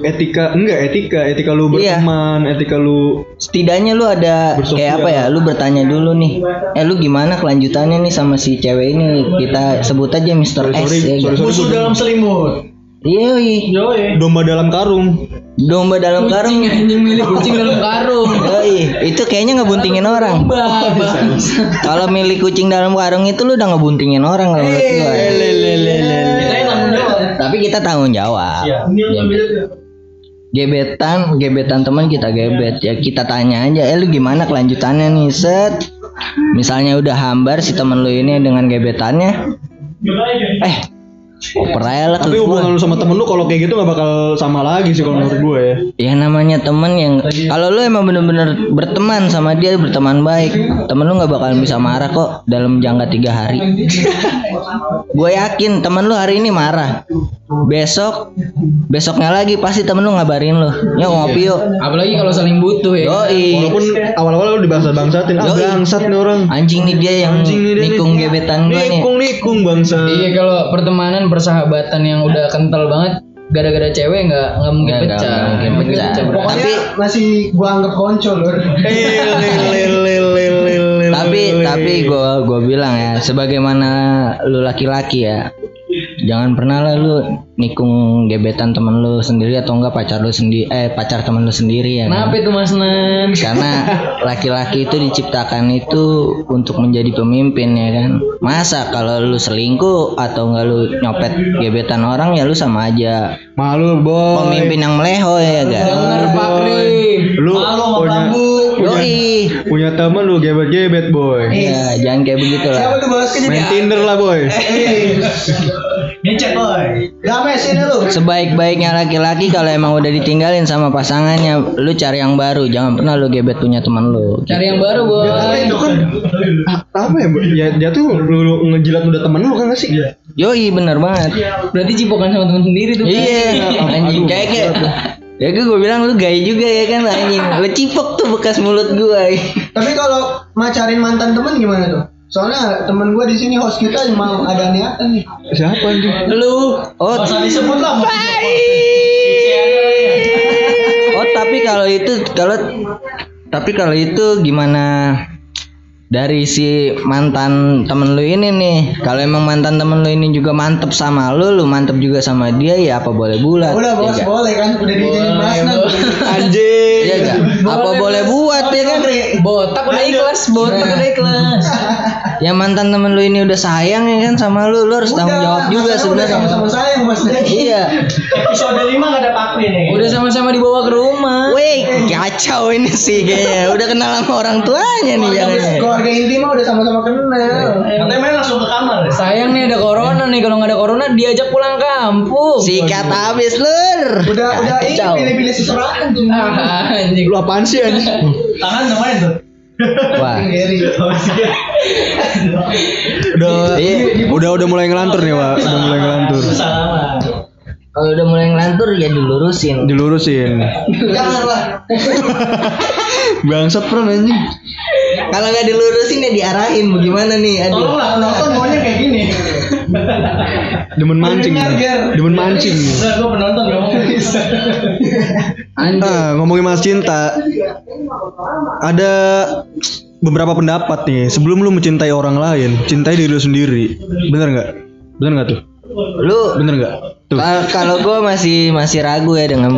Etika enggak etika, etika lu
Iya.
berteman, etika lu
setidaknya lu ada
Bersosial.
kayak apa ya lu bertanya dulu nih eh lu gimana kelanjutannya nih sama si cewek ini kita sebut aja Mr.
sorry,
S
sorry,
ya
sorry,
kan?
Musuh dalam selimut.
iya iya.
Yoi.
domba dalam karung.
domba dalam karung
Kucing anjing milik kucing dalam karung.
Yoi, itu kayaknya ngebuntingin orang
Bah, bah.
kalau milik kucing dalam karung itu lu udah ngebuntingin orang kalau menurut gua tapi kita tanggung jawab.
Iya.
gebetan gebetan teman kita gebet. Ya kita tanya aja eh lu gimana kelanjutannya nih? Set. Misalnya udah hambar si temen lu ini dengan gebetannya. Eh oper aja lah
Tapi
gua.
hubungan lu sama temen lu kalau kayak gitu nggak bakal sama lagi sih kalau menurut gue ya.
ya namanya temen yang kalau lu emang bener-bener berteman sama dia berteman baik temen lu nggak bakalan bisa marah kok dalam jangka tiga hari *laughs* gue yakin temen lu hari ini marah besok besoknya lagi pasti temen lu ngabarin lu yuk ngopi yuk
Apalagi kalau saling butuh ya.
Yoi
Walaupun awal-awal lu dibangsa-bangsatin, ah bangsat nih orang.
Anjing nih dia yang
Anjing nih dia nih.
nikung gebetan gua nih.
Nikung nikung bangsa.
Iya kalau pertemanan persahabatan yang udah kental banget gara-gara cewek nggak nggak mungkin
nggak
pecah.
mungkin pecah.
bro.
Pokoknya
Tapi-
masih gua anggap konco lur.
Tapi tapi gua gua bilang ya, sebagaimana lu laki-laki ya, jangan pernah lah lu nikung gebetan temen lu sendiri atau enggak pacar lu sendiri eh pacar temen lu sendiri ya. kan?
Kenapa itu Mas Nan?
Karena *laughs* laki-laki itu diciptakan itu untuk menjadi pemimpin ya kan. Masa kalau lu selingkuh atau enggak lu nyopet gebetan orang ya lu sama aja
Malu boy.
pemimpin yang meleho ya kan.
Pak Krim.
Lu punya
Yoi.
punya temen lu gebet-gebet boy.
Ya, jangan kayak begitu lah.
Main Tinder lah boy.
Ngecek boy.
Damai sini lu.
Sebaik-baiknya laki-laki kalau emang udah ditinggalin sama pasangannya, lu cari yang baru. Jangan pernah lu gebet punya teman lu.
Cari yang baru, Boy.
itu kan apa ya? Boy? Ya dia tuh lu, lu ngejilat udah temen lu kan gak sih?
Yoi, bener banget.
Berarti cipokan sama teman sendiri tuh.
Iya, anjing kayak kayak Ya gue gue bilang lu gay juga ya kan anjing. Lu cipok tuh bekas mulut gua.
Tapi kalau macarin mantan temen gimana tuh? Soalnya temen gua di sini host kita emang ada niatan nih.
Siapa anjing?
Lu
Oh,
Masa disebut lah. mau
oh tapi kalau itu kalau tapi kalau itu gimana dari si mantan temen lu ini nih kalau emang mantan temen lu ini juga mantep sama lu lu mantep juga sama dia ya apa boleh bulat
Udah bos
ya
boleh kan udah diizinin Mas Nan.
Anjing.
Iya nggak? apa boleh buat ya kan
botak udah ikhlas, botak udah ikhlas.
ya mantan temen lu ini udah sayang ya kan sama lu lu harus tanggung jawab juga
Udah
sebenarnya
sama-sama sayang Mas Nan.
iya
Episode 5 gak ada Pakri nih.
Udah sama-sama dibawa ke rumah.
Wih, kacau ini sih kayaknya. Udah kenal sama orang tuanya nih jangan.
Keluarga inti mah udah sama-sama kenal.
Katanya main langsung ke kamar.
Sayang nih ada corona nih kalau nggak ada corona diajak pulang kampung.
Sikat habis lur.
Udah udah ini
Kacau.
pilih-pilih seseorang tuh.
Ah, anjing.
Lu apaan sih anjing?
Tangan main tuh.
Wah.
Udah
Iya.
udah udah mulai ngelantur nih, Pak. Udah mulai ngelantur.
Salaman.
Kalau udah mulai ngelantur ya dilurusin.
Dilurusin.
Janganlah. *laughs*
Bangsat pernah anjing.
Kalau nggak dilurusin ya diarahin. Bagaimana nih? Aduh.
Tolonglah
Nonton maunya kayak gini.
Demen mancing. Demen mancing.
Udah gue penonton gak mau bisa. *laughs*
Nah, ngomongin Mas Cinta. Ada beberapa pendapat nih. Sebelum lu mencintai orang lain, cintai diri lu sendiri. Bener nggak? Bener nggak tuh?
Lu
Bener nggak? Tuh.
kal- kalau gue masih masih ragu ya dengan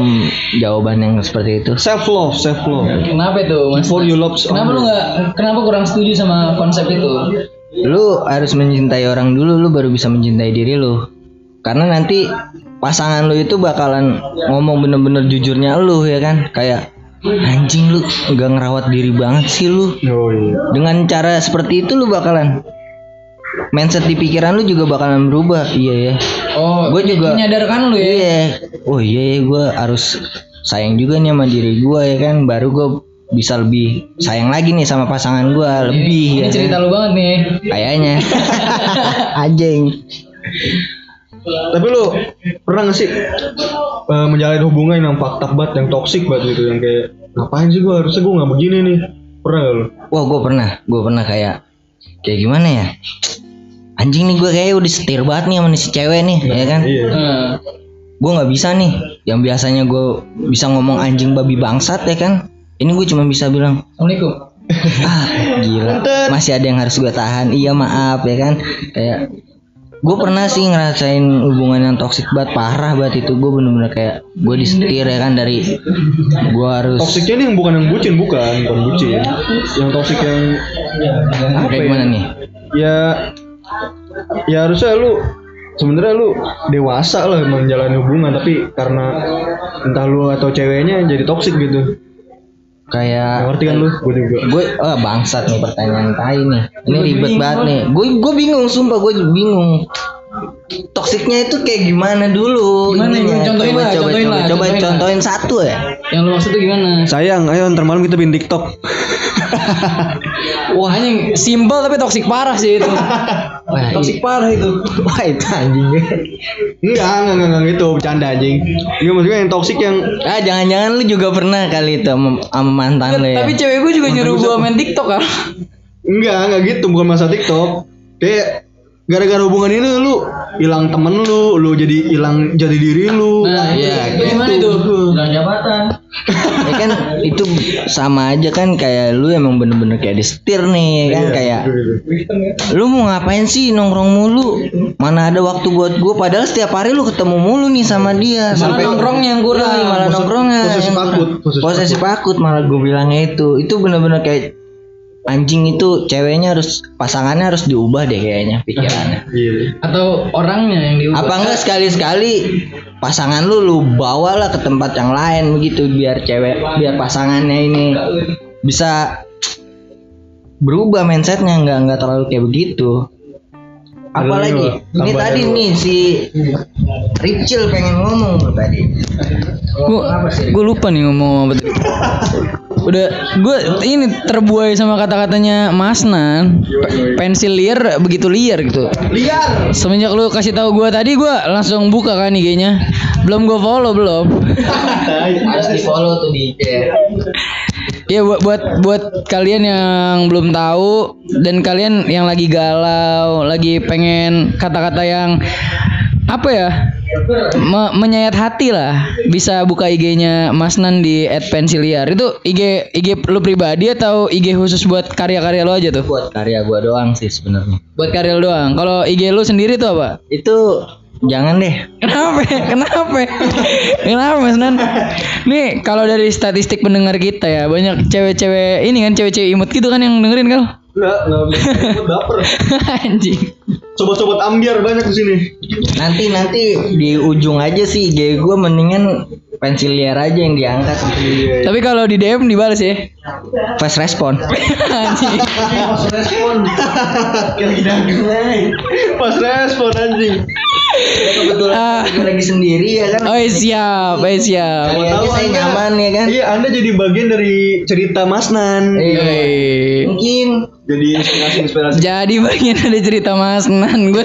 jawaban yang seperti itu.
Self love, self love.
Kenapa itu, Mas?
Before you love
Kenapa lu nggak? Kenapa kurang setuju sama konsep itu?
Lu harus mencintai orang dulu, lu baru bisa mencintai diri lu. Karena nanti pasangan lu itu bakalan ngomong bener-bener jujurnya lu ya kan, kayak anjing lu nggak ngerawat diri banget sih lu.
Oh iya.
Dengan cara seperti itu lu bakalan mindset di pikiran lu juga bakalan berubah. Iya ya.
Oh,
Gua juga-
menyadarkan lu ya.
Iya. Oh iya ya gue harus sayang juga nih sama diri gue ya kan. Baru gue bisa lebih sayang lagi nih sama pasangan gue lebih
Ini
ya.
cerita lu banget nih.
Kayaknya. *laughs* Anjing.
Tapi lu pernah gak sih eh, menjalin hubungan yang fakta banget, yang toksik banget gitu, yang kayak ngapain sih gua harusnya gua nggak begini nih. Pernah gak lu?
Wah gue pernah. Gue pernah kayak kayak gimana ya? Anjing nih gue kayak udah setir banget nih sama si cewek nih ya kan
Iya.
Heeh.
gue nggak bisa nih yang biasanya gue bisa ngomong anjing babi bangsat ya kan ini gue cuma bisa bilang
Assalamualaikum. *laughs*
ah gila masih ada yang harus gue tahan iya maaf ya kan kayak gue pernah sih ngerasain hubungan yang toksik banget parah banget itu gue bener-bener kayak gue disetir ya kan dari gue harus
Toksiknya nih yang bukan yang bucin, bukan, bukan bucin. Yang toksik yang apa
kayak
ya?
gimana nih
Ya ya harusnya lu sebenarnya lu dewasa lah menjalani hubungan tapi karena entah lu atau ceweknya jadi toksik gitu.
kayak
Ngerti kan lu? Gue juga.
gue oh bangsat nih pertanyaan tai nih ini ribet banget nih gue gue bingung sumpah gue bingung toksiknya itu kayak gimana dulu
Gimana,
ininya?
contohin
coba
lah,
coba
contohin
coba,
lah,
coba
contohin lah.
contohin satu ya
Yang lu maksud tuh gimana?
Sayang, ayo ntar malam kita bikin TikTok. *laughs*
Wah anjing simple tapi toksik parah sih itu. *laughs*
Wah,
toksik parah itu. *laughs*
wah itu anjingnya
Enggak, enggak, enggak, enggak gitu, bercanda anjing. Iya maksudnya yang toksik yang
ah jangan-jangan lu juga pernah kali itu sama, sama mantan lu ya
Tapi cewek gue juga nyuruh gue main TikTok kan.
enggak, enggak gitu, bukan masa TikTok. Kayak gara-gara hubungan ini lu hilang temen lu, lu jadi hilang jadi diri lu.
Nah, iya,
Gitu.
gimana itu?
Bilang jabatan.
ya kan itu sama aja kan kayak lu emang bener-bener kayak disetir nih ya kan kayak lu mau ngapain sih nongkrong mulu mana ada waktu buat gue padahal setiap hari lu ketemu mulu nih sama dia
Malah nongkrongnya yang kurang.
Iya, malah nongkrongnya
posesif akut, posesif
posesif akut malah gue bilangnya itu itu bener-bener kayak anjing itu ceweknya harus pasangannya harus diubah deh kayaknya pikirannya *laughs*
Iya.
Atau orangnya yang diubah.
apa enggak sekali-sekali pasangan lu lu bawa lah ke tempat yang lain begitu biar cewek biar pasangannya ini bisa berubah mindsetnya nggak nggak terlalu kayak begitu apalagi ini
tambah
tadi
dulu.
nih si Ricil pengen ngomong tuh tadi
Gue gue lupa nih ngomong apa tadi. Udah gue ini terbuai sama kata-katanya Mas Nan. Pe- pensil liar begitu liar gitu.
Liar.
Semenjak lu kasih tahu gue tadi gue langsung buka kan IG-nya. Belum gue follow belum. *laughs*
harus di follow tuh di IG
Iya buat buat buat kalian yang belum tahu dan kalian yang lagi galau, lagi pengen kata-kata yang apa ya? Me- menyayat hati lah. Bisa buka IG-nya Mas Nan di @pensiliar. Itu IG IG lu pribadi atau IG khusus buat karya-karya lu aja tuh?
buat karya gua doang sih sebenarnya
Buat karya lu doang. Kalau IG lu sendiri tuh apa?
itu jangan deh
Kenapa? Kenapa? Kenapa Mas Nan? Nih kalau dari statistik pendengar kita ya banyak cewek-cewek ini kan cewek-cewek imut gitu kan yang dengerin kan?
Enggak, enggak baper. *laughs*
Anjing.
Sobat-sobat ambiar banyak di sini.
nanti nanti di ujung aja sih IG gua mendingan pensilier aja yang diangkat
Tapi kalau di DM dibalas ya.
fast respon
Anjing.
Pas respon anjing.
kebetulan
Ah.
gua lagi sendiri ya kan
Oh iya, siap, eh siap.
Kali aja saya nyaman ya kan
Iya, Anda jadi bagian dari cerita Mas Nan.
Iya. Mungkin
Jadi inspirasi-inspirasi.
Jadi bagian dari cerita Mas Nan, gue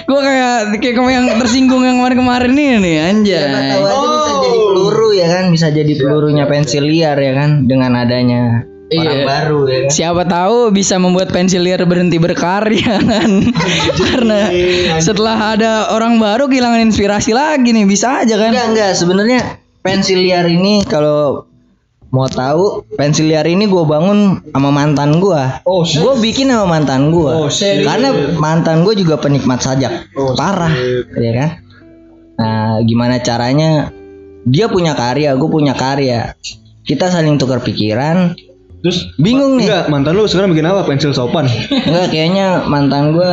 gue kayak kayak kamu yang tersinggung yang kemarin-kemarin ini nih anjay.
tahu aja bisa jadi peluru ya kan? Bisa jadi pelurunya pensil liar ya kan? Dengan adanya orang
Iya.
baru ya kan?
Siapa tahu bisa membuat pensilier berhenti berkarya *laughs* kan? Karena setelah ada orang baru kehilangan inspirasi lagi nih, bisa aja kan?
enggak enggak. Sebenarnya pensil liar ini kalau mau tahu pensil liar ini gue bangun sama mantan gue
Oh,
gue bikin sama mantan gue
Oh,
karena mantan gue juga penikmat sajak.
Oh,
parah ya kan? Nah gimana caranya dia punya karya gue punya karya kita saling tukar pikiran
Terus
bingung nih
enggak, mantan lu sekarang bikin apa? Pensil sopan.
Enggak kayaknya mantan gue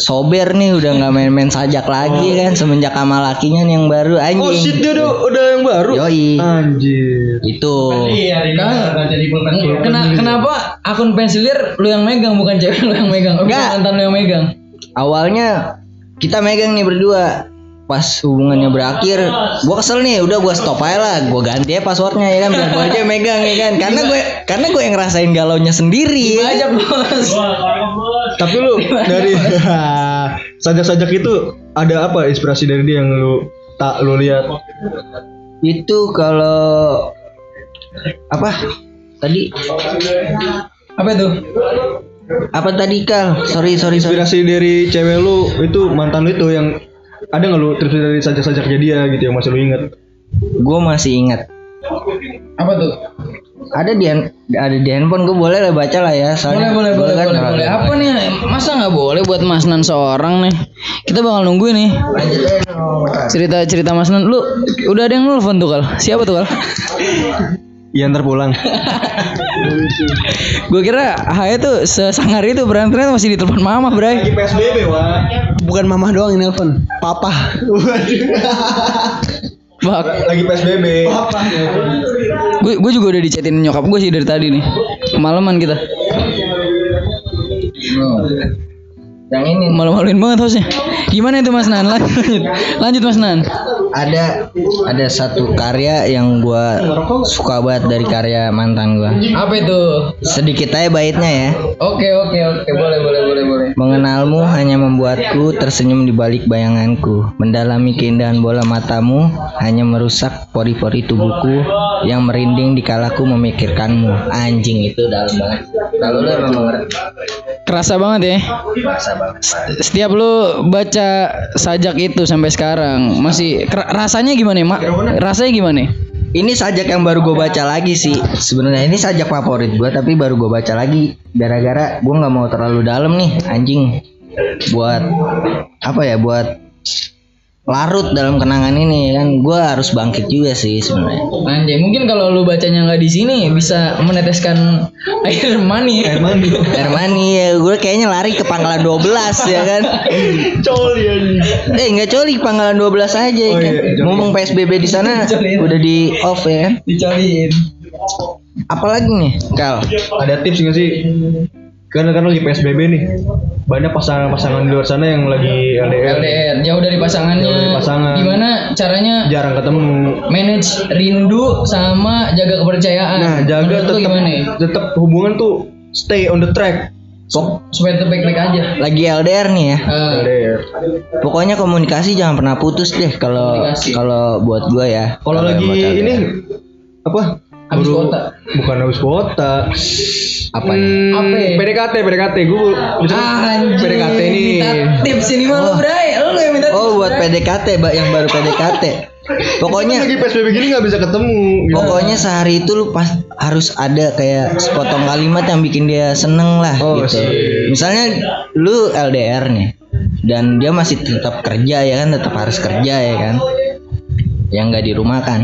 sober nih udah nggak main-main sajak lagi kan semenjak sama lakinya nih yang baru anjing
Oh shit dia udah, udah yang baru.
Yoi.
Anjir.
itu
Iya.
Kena, kenapa akun pensilier lu yang megang bukan cewek lu yang megang? Oh, bukan
Enggak.
mantan lu yang megang.
awalnya kita megang nih berdua pas hubungannya berakhir gua kesel nih udah gua stop aja lah gua ganti aja passwordnya ya kan biar gua aja megang ya kan karena gue karena gue yang ngerasain galaunya sendiri ya.
Bajak bos.
Tapi lu dari *laughs* sajak-sajak itu ada apa inspirasi dari dia yang lu tak lu lihat?
itu kalau apa tadi
Apa itu?
Apa tadi Kal? Sorry sorry sorry.
Inspirasi dari cewek lu itu mantan lu itu yang ada nggak lu terinspirasi dari sajak-sajaknya dia gitu yang masih lu inget?
Gue masih ingat.
Apa tuh?
Ada di hand- ada di handphone gue boleh lah baca lah ya.
Boleh
Soalnya
boleh boleh
gua kan
boleh, boleh. Apa nih? Masa nggak boleh buat Mas Nan seorang nih? Kita bakal nunggu nih. Cerita cerita Mas Nan. Lu udah ada yang nelfon tuh kal? Siapa tuh kal? *laughs*
Iya ntar pulang. *laughs*
Gue kira Haya tuh sesangar itu berarti ternyata masih ditelepon mama bray.
PSBB wah.
Bukan mamah doang yang nelpon, papa. *laughs*
Bak,
Lagi PSBB.
gue gue juga udah dicetin nyokap gue sih dari tadi nih. Kemalaman kita.
Yang ini
Malu-maluin banget hostnya. Gimana itu Mas Nan? Lanjut, lanjut Mas Nan.
Ada ada satu karya yang gua suka banget dari karya mantan gua.
Apa itu?
Sedikit aja baitnya ya.
Oke oke oke boleh boleh boleh boleh.
Mengenalmu hanya membuatku tersenyum di balik bayanganku. Mendalami keindahan bola matamu hanya merusak pori-pori tubuhku yang merinding di kalaku memikirkanmu. Anjing itu dalam banget. Kalau lu emang mengerti.
Kerasa banget ya.
Rasa banget.
Setiap lu baca sajak itu sampai sekarang masih kera- rasanya gimana ya, Mak? Rasanya gimana?
Ini sajak yang baru gue baca lagi sih. Sebenarnya ini sajak favorit gue tapi baru gue baca lagi gara-gara gue nggak mau terlalu dalam nih anjing. Buat apa ya? Buat larut dalam kenangan ini kan gue harus bangkit juga sih sebenarnya.
Anjay, mungkin kalau lu bacanya nggak di sini bisa meneteskan *laughs* air mani. Air mani. *laughs*
Hermani ya gue kayaknya lari ke pangkalan 12 ya kan. *laughs*
Coli anjing.
Eh nggak coli pangkalan 12 aja ya
Oh,
kan.
iya, coli.
Ngomong PSBB di sana udah di off ya kan.
Dicariin.
Apalagi nih Kal?
Ada tips nggak sih? Karena kan lagi PSBB nih. Banyak pasangan-pasangan di luar sana yang lagi LDR.
LDR jauh dari pasangannya.
Jauh dari pasangan.
Gimana caranya
Jarang ketemu.
manage rindu sama jaga kepercayaan?
Nah, jaga tetap
gimana? ya?
tetap hubungan tuh stay on the track.
Pok- supaya tetap baik-baik aja.
Lagi LDR nih ya.
Eh,
LDR.
Pokoknya komunikasi jangan pernah putus deh kalau kalau buat gua ya.
Kalau lagi ini apa?
Habis kuota.
Bukan habis kuota.
apa?
Hmm,
Apa ya?
PDKT, PDKT. Gue bisa
Anjing,
PDKT nih.
Minta tips ini mah lu, Bray. Lu yang minta tips.
Oh buat
Bray.
PDKT Mbak yang baru PDKT. *laughs* Pokoknya
lagi PSBB gini nggak bisa ketemu. gitu.
Pokoknya sehari itu lu pas harus ada kayak sepotong kalimat yang bikin dia seneng lah
Oh,
gitu.
sip.
Misalnya lu LDR nih dan dia masih tetap kerja ya kan, tetap harus kerja ya kan. Yang nggak di rumah kan.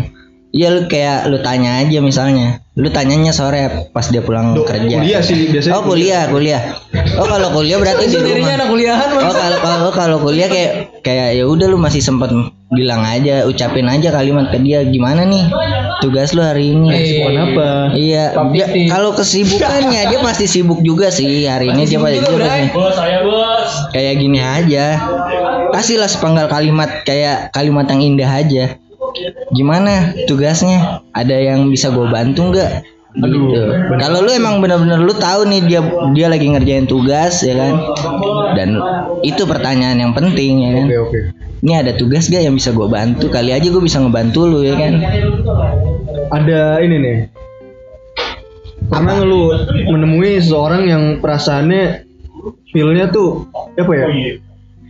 Iya lu kayak lu tanya aja misalnya. Lu tanyanya sore pas dia pulang
Duh,
kerja.
kuliah sih biasanya.
Oh kuliah, kuliah. Oh kalau kuliah berarti di rumah.
anak kuliahan
Oh kalau kalau kalau kuliah kayak kayak ya udah lu masih sempet bilang aja, ucapin aja kalimat ke dia gimana nih tugas lu hari ini.
Eh,
Kenapa?
Iya, dia, kalau kesibukannya dia pasti sibuk juga sih hari ini dia pasti dia pasti-
Bos saya bos.
kayak gini aja. Kasihlah sepenggal kalimat kayak kalimat yang indah aja. Gimana tugasnya? Ada yang bisa gue bantu nggak? Gitu. Kalau lu emang bener-bener lu tahu nih dia dia lagi ngerjain tugas ya kan? Dan itu pertanyaan yang penting ya kan?
Oke oke.
Ini ada tugas gak yang bisa gue bantu? Kali aja gue bisa ngebantu lu ya kan?
Ada ini nih. Pernah nggak lu menemui seseorang yang perasaannya feelnya tuh apa ya?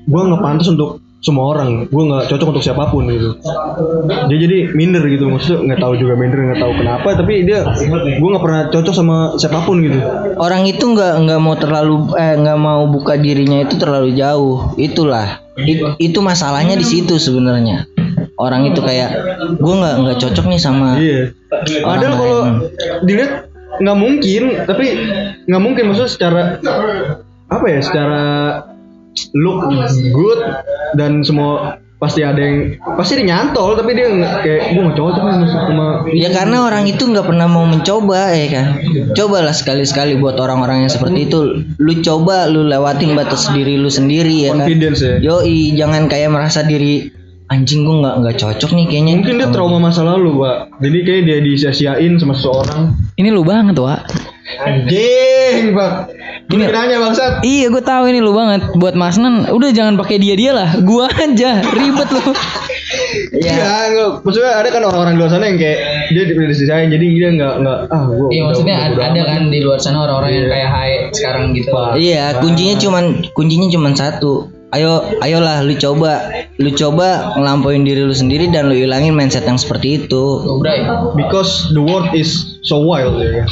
Gua nggak pantas untuk semua orang. Gua nggak cocok untuk siapa pun gitu. Dia jadi minder gitu. Maksudnya nggak tahu juga minder nggak tahu kenapa. Tapi dia gua nggak pernah cocok sama siapa pun gitu.
orang itu nggak nggak mau terlalu eh nggak mau buka dirinya itu terlalu jauh itulah It- itu masalahnya di situ sebenarnya orang itu kayak gue nggak nggak cocok nih sama
Iya. Padahal kalau dilihat nggak mungkin, tapi nggak mungkin maksudnya secara apa ya? Secara look good dan semua pasti ada yang pasti dia nyantol tapi dia nggak kayak gue nggak cocok nih sama- sama
ya karena orang itu nggak pernah mau mencoba ya kan cobalah sekali-sekali buat orang-orang yang seperti itu lu coba lu lewatin batas diri lu sendiri ya kan
confidence ya.
yoi jangan kayak merasa diri anjing gue nggak nggak cocok nih kayaknya
Mungkin dia trauma masa lalu, Pak. Jadi kayak dia disia-siain sama seseorang.
Ini lu banget, Wak.
Anjing, Pak. Ini nanya bangsat.
Iya, gue tahu ini lu banget. Buat Mas Nan, udah jangan pakai dia dia lah. Gua aja ribet lu.
Iya, nggak- maksudnya ada kan orang-orang di luar sana yang kayak dia disayang jadi dia nggak nggak ah gua
Iya
udah-
maksudnya
udah
ada
amat.
kan di luar sana orang-orang yang kayak Hae sekarang gitu.
Iya, kuncinya cuman kuncinya cuman satu. Ayo, ayolah lu coba, lu coba ngelampauin diri lu sendiri dan lu ilangin mindset yang seperti itu.
Because the world is so wild ya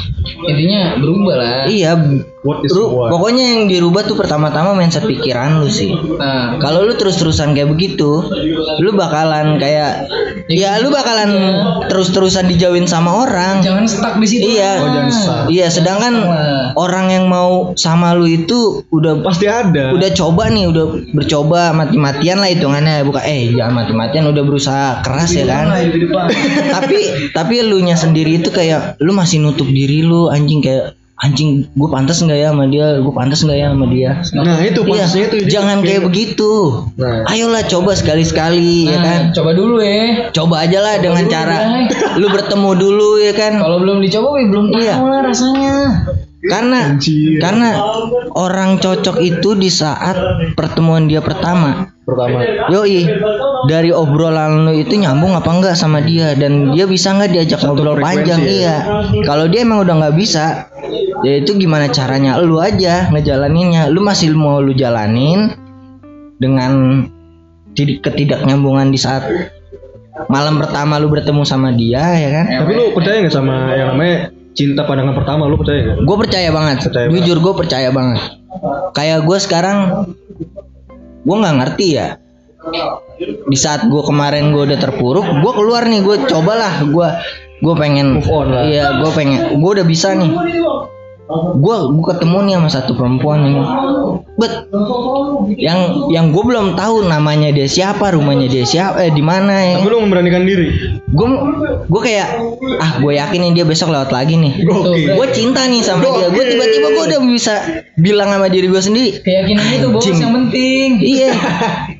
Intinya berubah lah.
Iya,
what is
Ru-
wild
pokoknya yang dirubah tuh pertama-tama mindset pikiran lu sih.
Nah,
Kalau lu terus-terusan kayak begitu, lu bakalan kayak ya lu bakalan terus-terusan dijauhin sama orang.
jangan stuck di situ.
Iya.
Oh, jangan stuck.
Iya, sedangkan orang yang mau sama lu itu udah
pasti ada
udah coba nih, udah bercoba mati-matian lah hitungannya bukan eh jangan mati-matian udah berusaha keras ya kan. *laughs* tapi tapi lu nya sendiri itu kayak lu masih nutup diri lu anjing kayak anjing gue pantas nggak ya sama dia gue pantas nggak ya sama dia
nah itu
Iya,
pantasnya itu
jangan kayak begitu
Nah.
ayolah coba sekali-sekali ya
Nah,
kan
coba dulu ya.
coba aja lah dengan
dulu,
cara
Bray.
lu bertemu dulu ya kan
Kalau belum dicoba, wih, belum tahu
Iya.
lah rasanya.
Karena karena orang cocok itu di saat pertemuan dia pertama
pertama
Yoi, dari obrolan lu itu nyambung apa enggak sama dia dan dia bisa nggak diajak ngobrol
frekuensi
panjang
ya?
iya. Kalau dia emang udah nggak bisa, ya itu gimana caranya lu aja ngejalaninnya. Lu masih mau lu jalanin dengan tid- ketidaknyambungan di saat malam pertama lu bertemu sama dia ya kan?
tapi lu percaya nggak sama yang namanya cinta pandangan pertama lu percaya nggak
Gue percaya banget,
Percaya
jujur gue percaya banget. Kayak gue sekarang, gue nggak ngerti ya. Di saat gue kemarin gue udah terpuruk, gue keluar nih, gue cobalah, gue gue pengen,
Move on lah.
iya gue pengen, gue udah bisa nih. Gue gue ketemu nih sama satu perempuan ini, bet yang yang gue belum tahu namanya dia siapa, rumahnya dia siapa, eh di mana ya.
tapi lu memberanikan diri
Gue gue kayak ah gue yakin nih dia besok lewat lagi nih.
Gokil.
Gue cinta nih sama dia. Gue tiba-tiba gue udah bisa bilang sama diri gue sendiri.
Keyakinan itu bos yang penting.
Iya.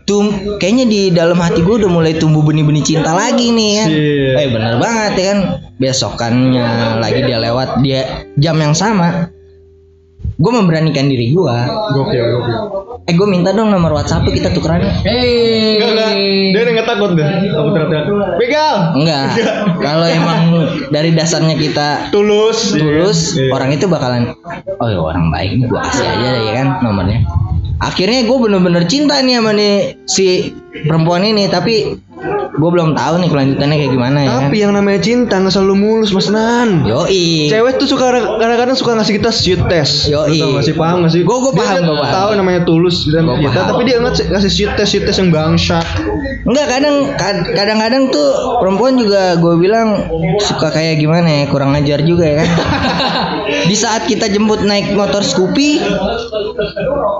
Tum, kayaknya di dalam hati gue udah mulai tumbuh benih-benih cinta lagi nih kan.
Shit.
Eh bener banget ya kan. Besokannya lagi dia lewat dia jam yang sama. Gue memberanikan diri gue.
gokil gokil
Eh gue minta dong nomor WhatsApp kita tukeran.
Hei.
Enggak, enggak. Dia udah nggak takut deh. Takut teriak-teriak. Begal.
Enggak. Kalau emang dari dasarnya kita
Tulus.
tulus
Iya.
orang itu bakalan oh ya orang baik gua kasih aja ya kan nomornya akhirnya gue bener-bener cinta nih sama nih si perempuan ini tapi gue belum tahu nih kelanjutannya kayak gimana ya
Tapi yang namanya cinta nggak selalu mulus mas Nan.
yoi
Cewek tuh suka kadang-kadang suka ngasih kita sweet test.
Yoi.
Lu tau nggak sih paham nggak sih?
Gua- gua
Dia
paham,
kan
gua paham.
Tahu namanya tulus dan
Gua
kita,
paham.
tapi dia ngasih ngasih sweet test sweet test yang bangsat.
enggak kadang kad- kadang-kadang tuh perempuan juga gue bilang suka kayak gimana ya kurang ajar juga ya kan *laughs* di saat kita jemput naik motor Scoopy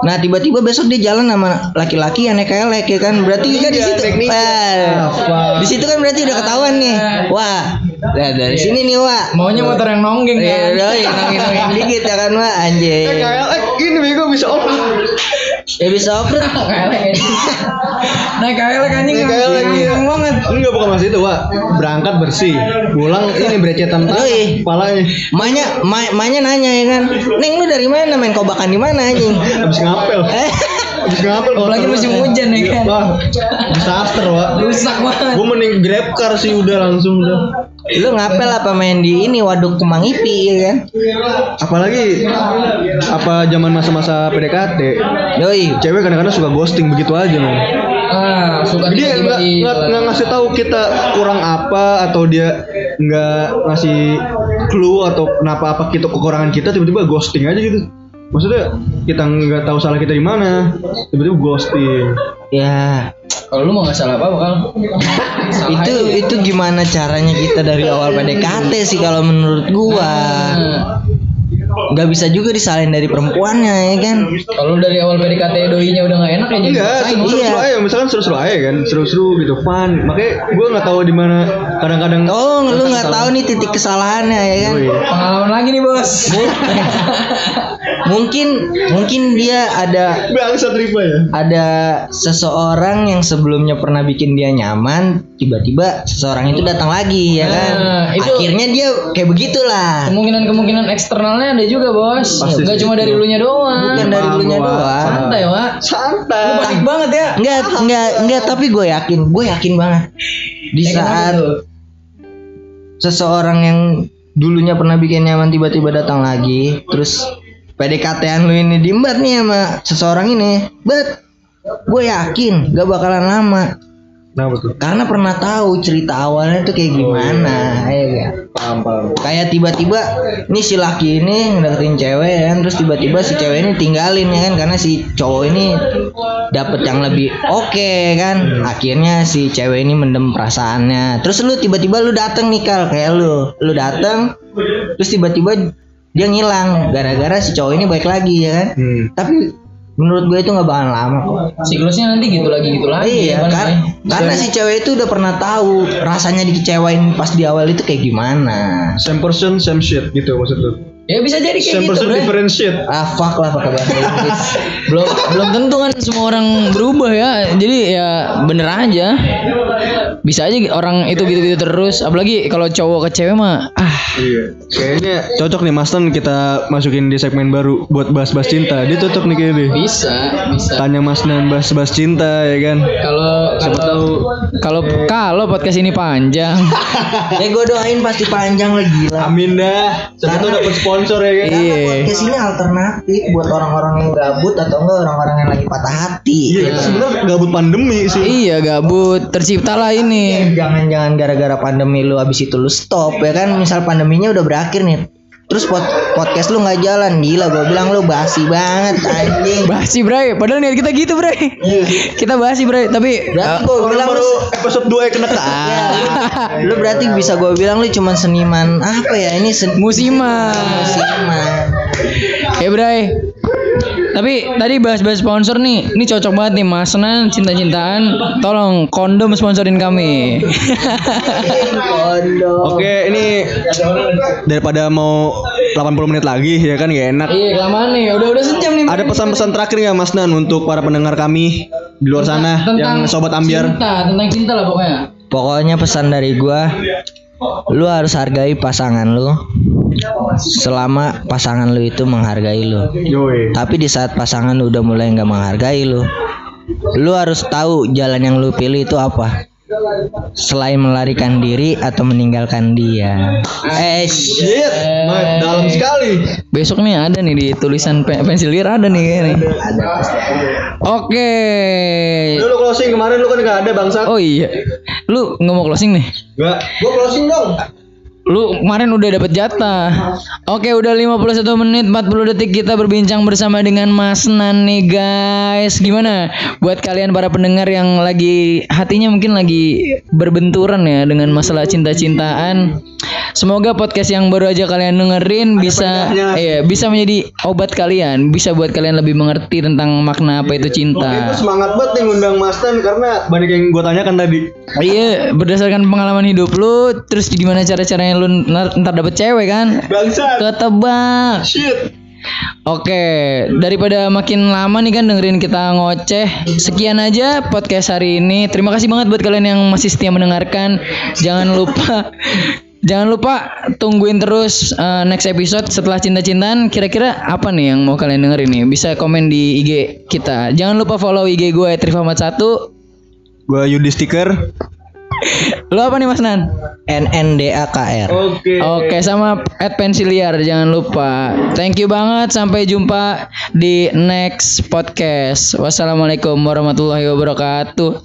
nah tiba-tiba besok dia jalan sama laki-laki yang naik elek ya kan berarti kan di
Iya,
situ. Eh, di situ kan berarti udah ketahuan nih wah nah, dari sini nih wah
Maunya motor yang nonggeng
Iya,
kan.
udah, ya, nongeng-nongeng *laughs* dikit ya kan, Wak,
Eh
anjing.
kayak eh ini bego bisa off.
Ya bisa off-road. *laughs*
Naik kaelek anjing.
Naik
langsung
iya.
banget.
Enggak bukan mas itu, Wak. Berangkat bersih. Pulang ini berecetan
Yoi.
kepalanya.
Maknya, ma- maknya nanya ya kan, Neng lu dari mana main kobakan di mana anjing?
Habis ngapel.
Eh,
Habis ngapel.
Apalagi musim hujan ya kan.
Wah, disaster, Wak.
Rusak banget.
Gue mending grab car sih udah langsung udah.
lu ngapel apa main di ini waduk Kemang Ipi ya kan?
Apalagi apa zaman masa-masa PDKT,
Yoi,
cewek kadang-kadang suka ghosting begitu aja, man.
Ah, suka
Dia
di
nggak nggak ngasih tahu kita kurang apa atau dia nggak ngasih clue atau kenapa apa kita kekurangan kita tiba-tiba ghosting aja gitu. Maksudnya kita nggak tahu salah kita di mana, tiba-tiba ghosting.
ya.
Kalau lu mau nggak salah apa bakal *laughs*
itu itu gimana caranya kita dari awal PDKT sih kalau menurut gua nggak bisa juga disalahin dari perempuannya ya kan
Kalau dari awal PDKT doinya udah nggak enak ya jadi
Enggak,
maksain.
seru-seru
iya.
aja. Misalkan seru-seru aja kan, seru-seru gitu, fun. Makanya gue nggak tahu di mana kadang-kadang.
oh lu nggak tahu nih titik kesalahannya ya kan.
Pengalaman lagi nih bos. *laughs*
mungkin mungkin dia ada
Bangsa terima ya.
ada seseorang yang sebelumnya pernah bikin dia nyaman tiba-tiba seseorang itu datang lagi ya kan
Nah, itu-
akhirnya dia kayak begitulah
Kemungkinan-kemungkinan eksternalnya ada juga bos.
Pasti
Nggak
sih.
cuma dari lu nya doang.
bukan dari
gua.
doang
Santai wak. Lu
Santai.
panik banget ya.
enggak enggak enggak tapi gue yakin gue yakin banget di
Ya,
saat seseorang yang dulunya pernah bikin nyaman tiba-tiba datang lagi, terus PDKT-an lu ini diembat nih sama seseorang ini, bet gue yakin gak bakalan lama
Kenapa tuh?
karena pernah tahu cerita awalnya tuh kayak gimana ya gak?
Paham paham.
kayak tiba-tiba nih si laki ini ngedeketin cewek kan terus tiba-tiba si cewek ini tinggalin ya kan karena si cowok ini dapet yang lebih oke kan akhirnya si cewek ini mendem perasaannya terus lu tiba-tiba lu dateng nih kal kayak lu lu dateng terus tiba-tiba dia ngilang gara-gara si cowok ini baik lagi ya kan
Hmm.
tapi menurut gue itu nggak bakalan lama kok
Siklusnya nanti gitu lagi gitu lagi.
iya
ya.
karena si cewek itu udah pernah tahu rasanya dikecewain pas di awal itu kayak gimana
Same person, same shit gitu maksud lu.
Ya bisa jadi kayak gitu,
person,
Bre.
different shit.
ah fuck lah pakai bahasa Inggris *laughs*
belum belum tentu kan semua orang berubah ya jadi ya bener aja bisa aja orang itu gitu-gitu terus apalagi kalau cowok ke cewek mah ah
Iya. Kayaknya cocok nih Mas Nan kita masukin di segmen baru buat bahas-bahas cinta. Dia cocok nih kayaknya deh.
bisa bisa
Tanya Mas Nan bahas-bahas cinta ya kan.
kalau
Siapa
kalau
tahu
kalau kalau podcast ini panjang *laughs*
ya gue doain pasti panjang lah gila
Amin dah. Siapa tahu dapat sponsor ya kan.
iya.
Podcast ini alternatif buat orang-orang yang gabut atau enggak orang-orang yang lagi patah hati.
Iya, itu sebenarnya gabut pandemi sih.
iya gabut. Terciptalah ini.
Jangan-jangan gara-gara pandemi lu abis itu lu stop ya kan? Misal pandeminya udah berakhir nih terus pod- podcast lu nggak jalan. Gila gue bilang lu basi banget anjing.
Basi bray. Padahal niat kita gitu bray. Kita basi bray. Tapi
berarti
uh,
gue bilang
baru
lu,
episode 2 ya kena
ya, lu, *laughs* lu berarti bisa gue bilang lu cuman seniman. Apa ya ini sen
musiman.
Musiman.
Ya Bray Tapi tadi bahas-bahas sponsor nih Ini cocok banget nih Mas. Nan Cinta-cintaan. Tolong kondom sponsorin kami.
Oke, ini daripada mau 80 menit lagi ya kan gak enak.
Iya kelamaan nih. Udah udah sejam nih
Ada pesan-pesan terakhir nggak Mas Nan untuk para pendengar kami di luar sana? Yang sobat ambiar?
Cinta Tentang cinta lah pokoknya.
Pokoknya pesan dari gua Lu harus hargai pasangan lu. Selama pasangan lu itu menghargai lu.
Yoi.
Tapi di saat pasangan lu udah mulai nggak menghargai lu Lu harus tahu jalan yang lu pilih itu apa Selain melarikan diri atau meninggalkan dia Eh
Shit, Mike, dalam sekali.
Besok nih ada nih di tulisan pe- pensil lir ada nih kayaknya nih. Oke
lu closing kemarin lu kan gak ada bangsat.
Oh iya Lu nggak mau closing nih
Enggak. Gua closing dong.
Lu kemarin udah dapat jatah. Oke, udah 51 menit 40 detik kita berbincang bersama dengan Mas Nan nih, guys. Gimana buat kalian para pendengar yang lagi hatinya mungkin lagi berbenturan ya dengan masalah cinta-cintaan? Semoga podcast yang baru aja kalian dengerin bisa iya, bisa menjadi obat kalian, bisa buat kalian lebih mengerti tentang makna apa itu
Oke,
cinta.
gua semangat banget nih ngundang Mas Tan karena banyak yang gua tanyakan tadi.
Iya, berdasarkan pengalaman hidup lu, terus gimana cara-caranya lu ntar, dapet cewek kan?
Bangsat.
Ketebak.
Shit.
Oke, daripada makin lama nih kan dengerin kita ngoceh. Sekian aja podcast hari ini. Terima kasih banget buat kalian yang masih setia mendengarkan. Jangan lupa *laughs* Jangan lupa tungguin terus uh, next episode setelah cinta-cintaan. Kira-kira apa nih yang mau kalian dengerin nih? Bisa komen di IG kita. Jangan lupa follow IG gue Trifahmat1.
Gua Yudi Stiker.
Lo apa nih Mas Nan?
NNDAKR
Oke.
Oke sama at pensiliar jangan lupa. Thank you banget sampai jumpa di next podcast. Wassalamualaikum warahmatullahi wabarakatuh.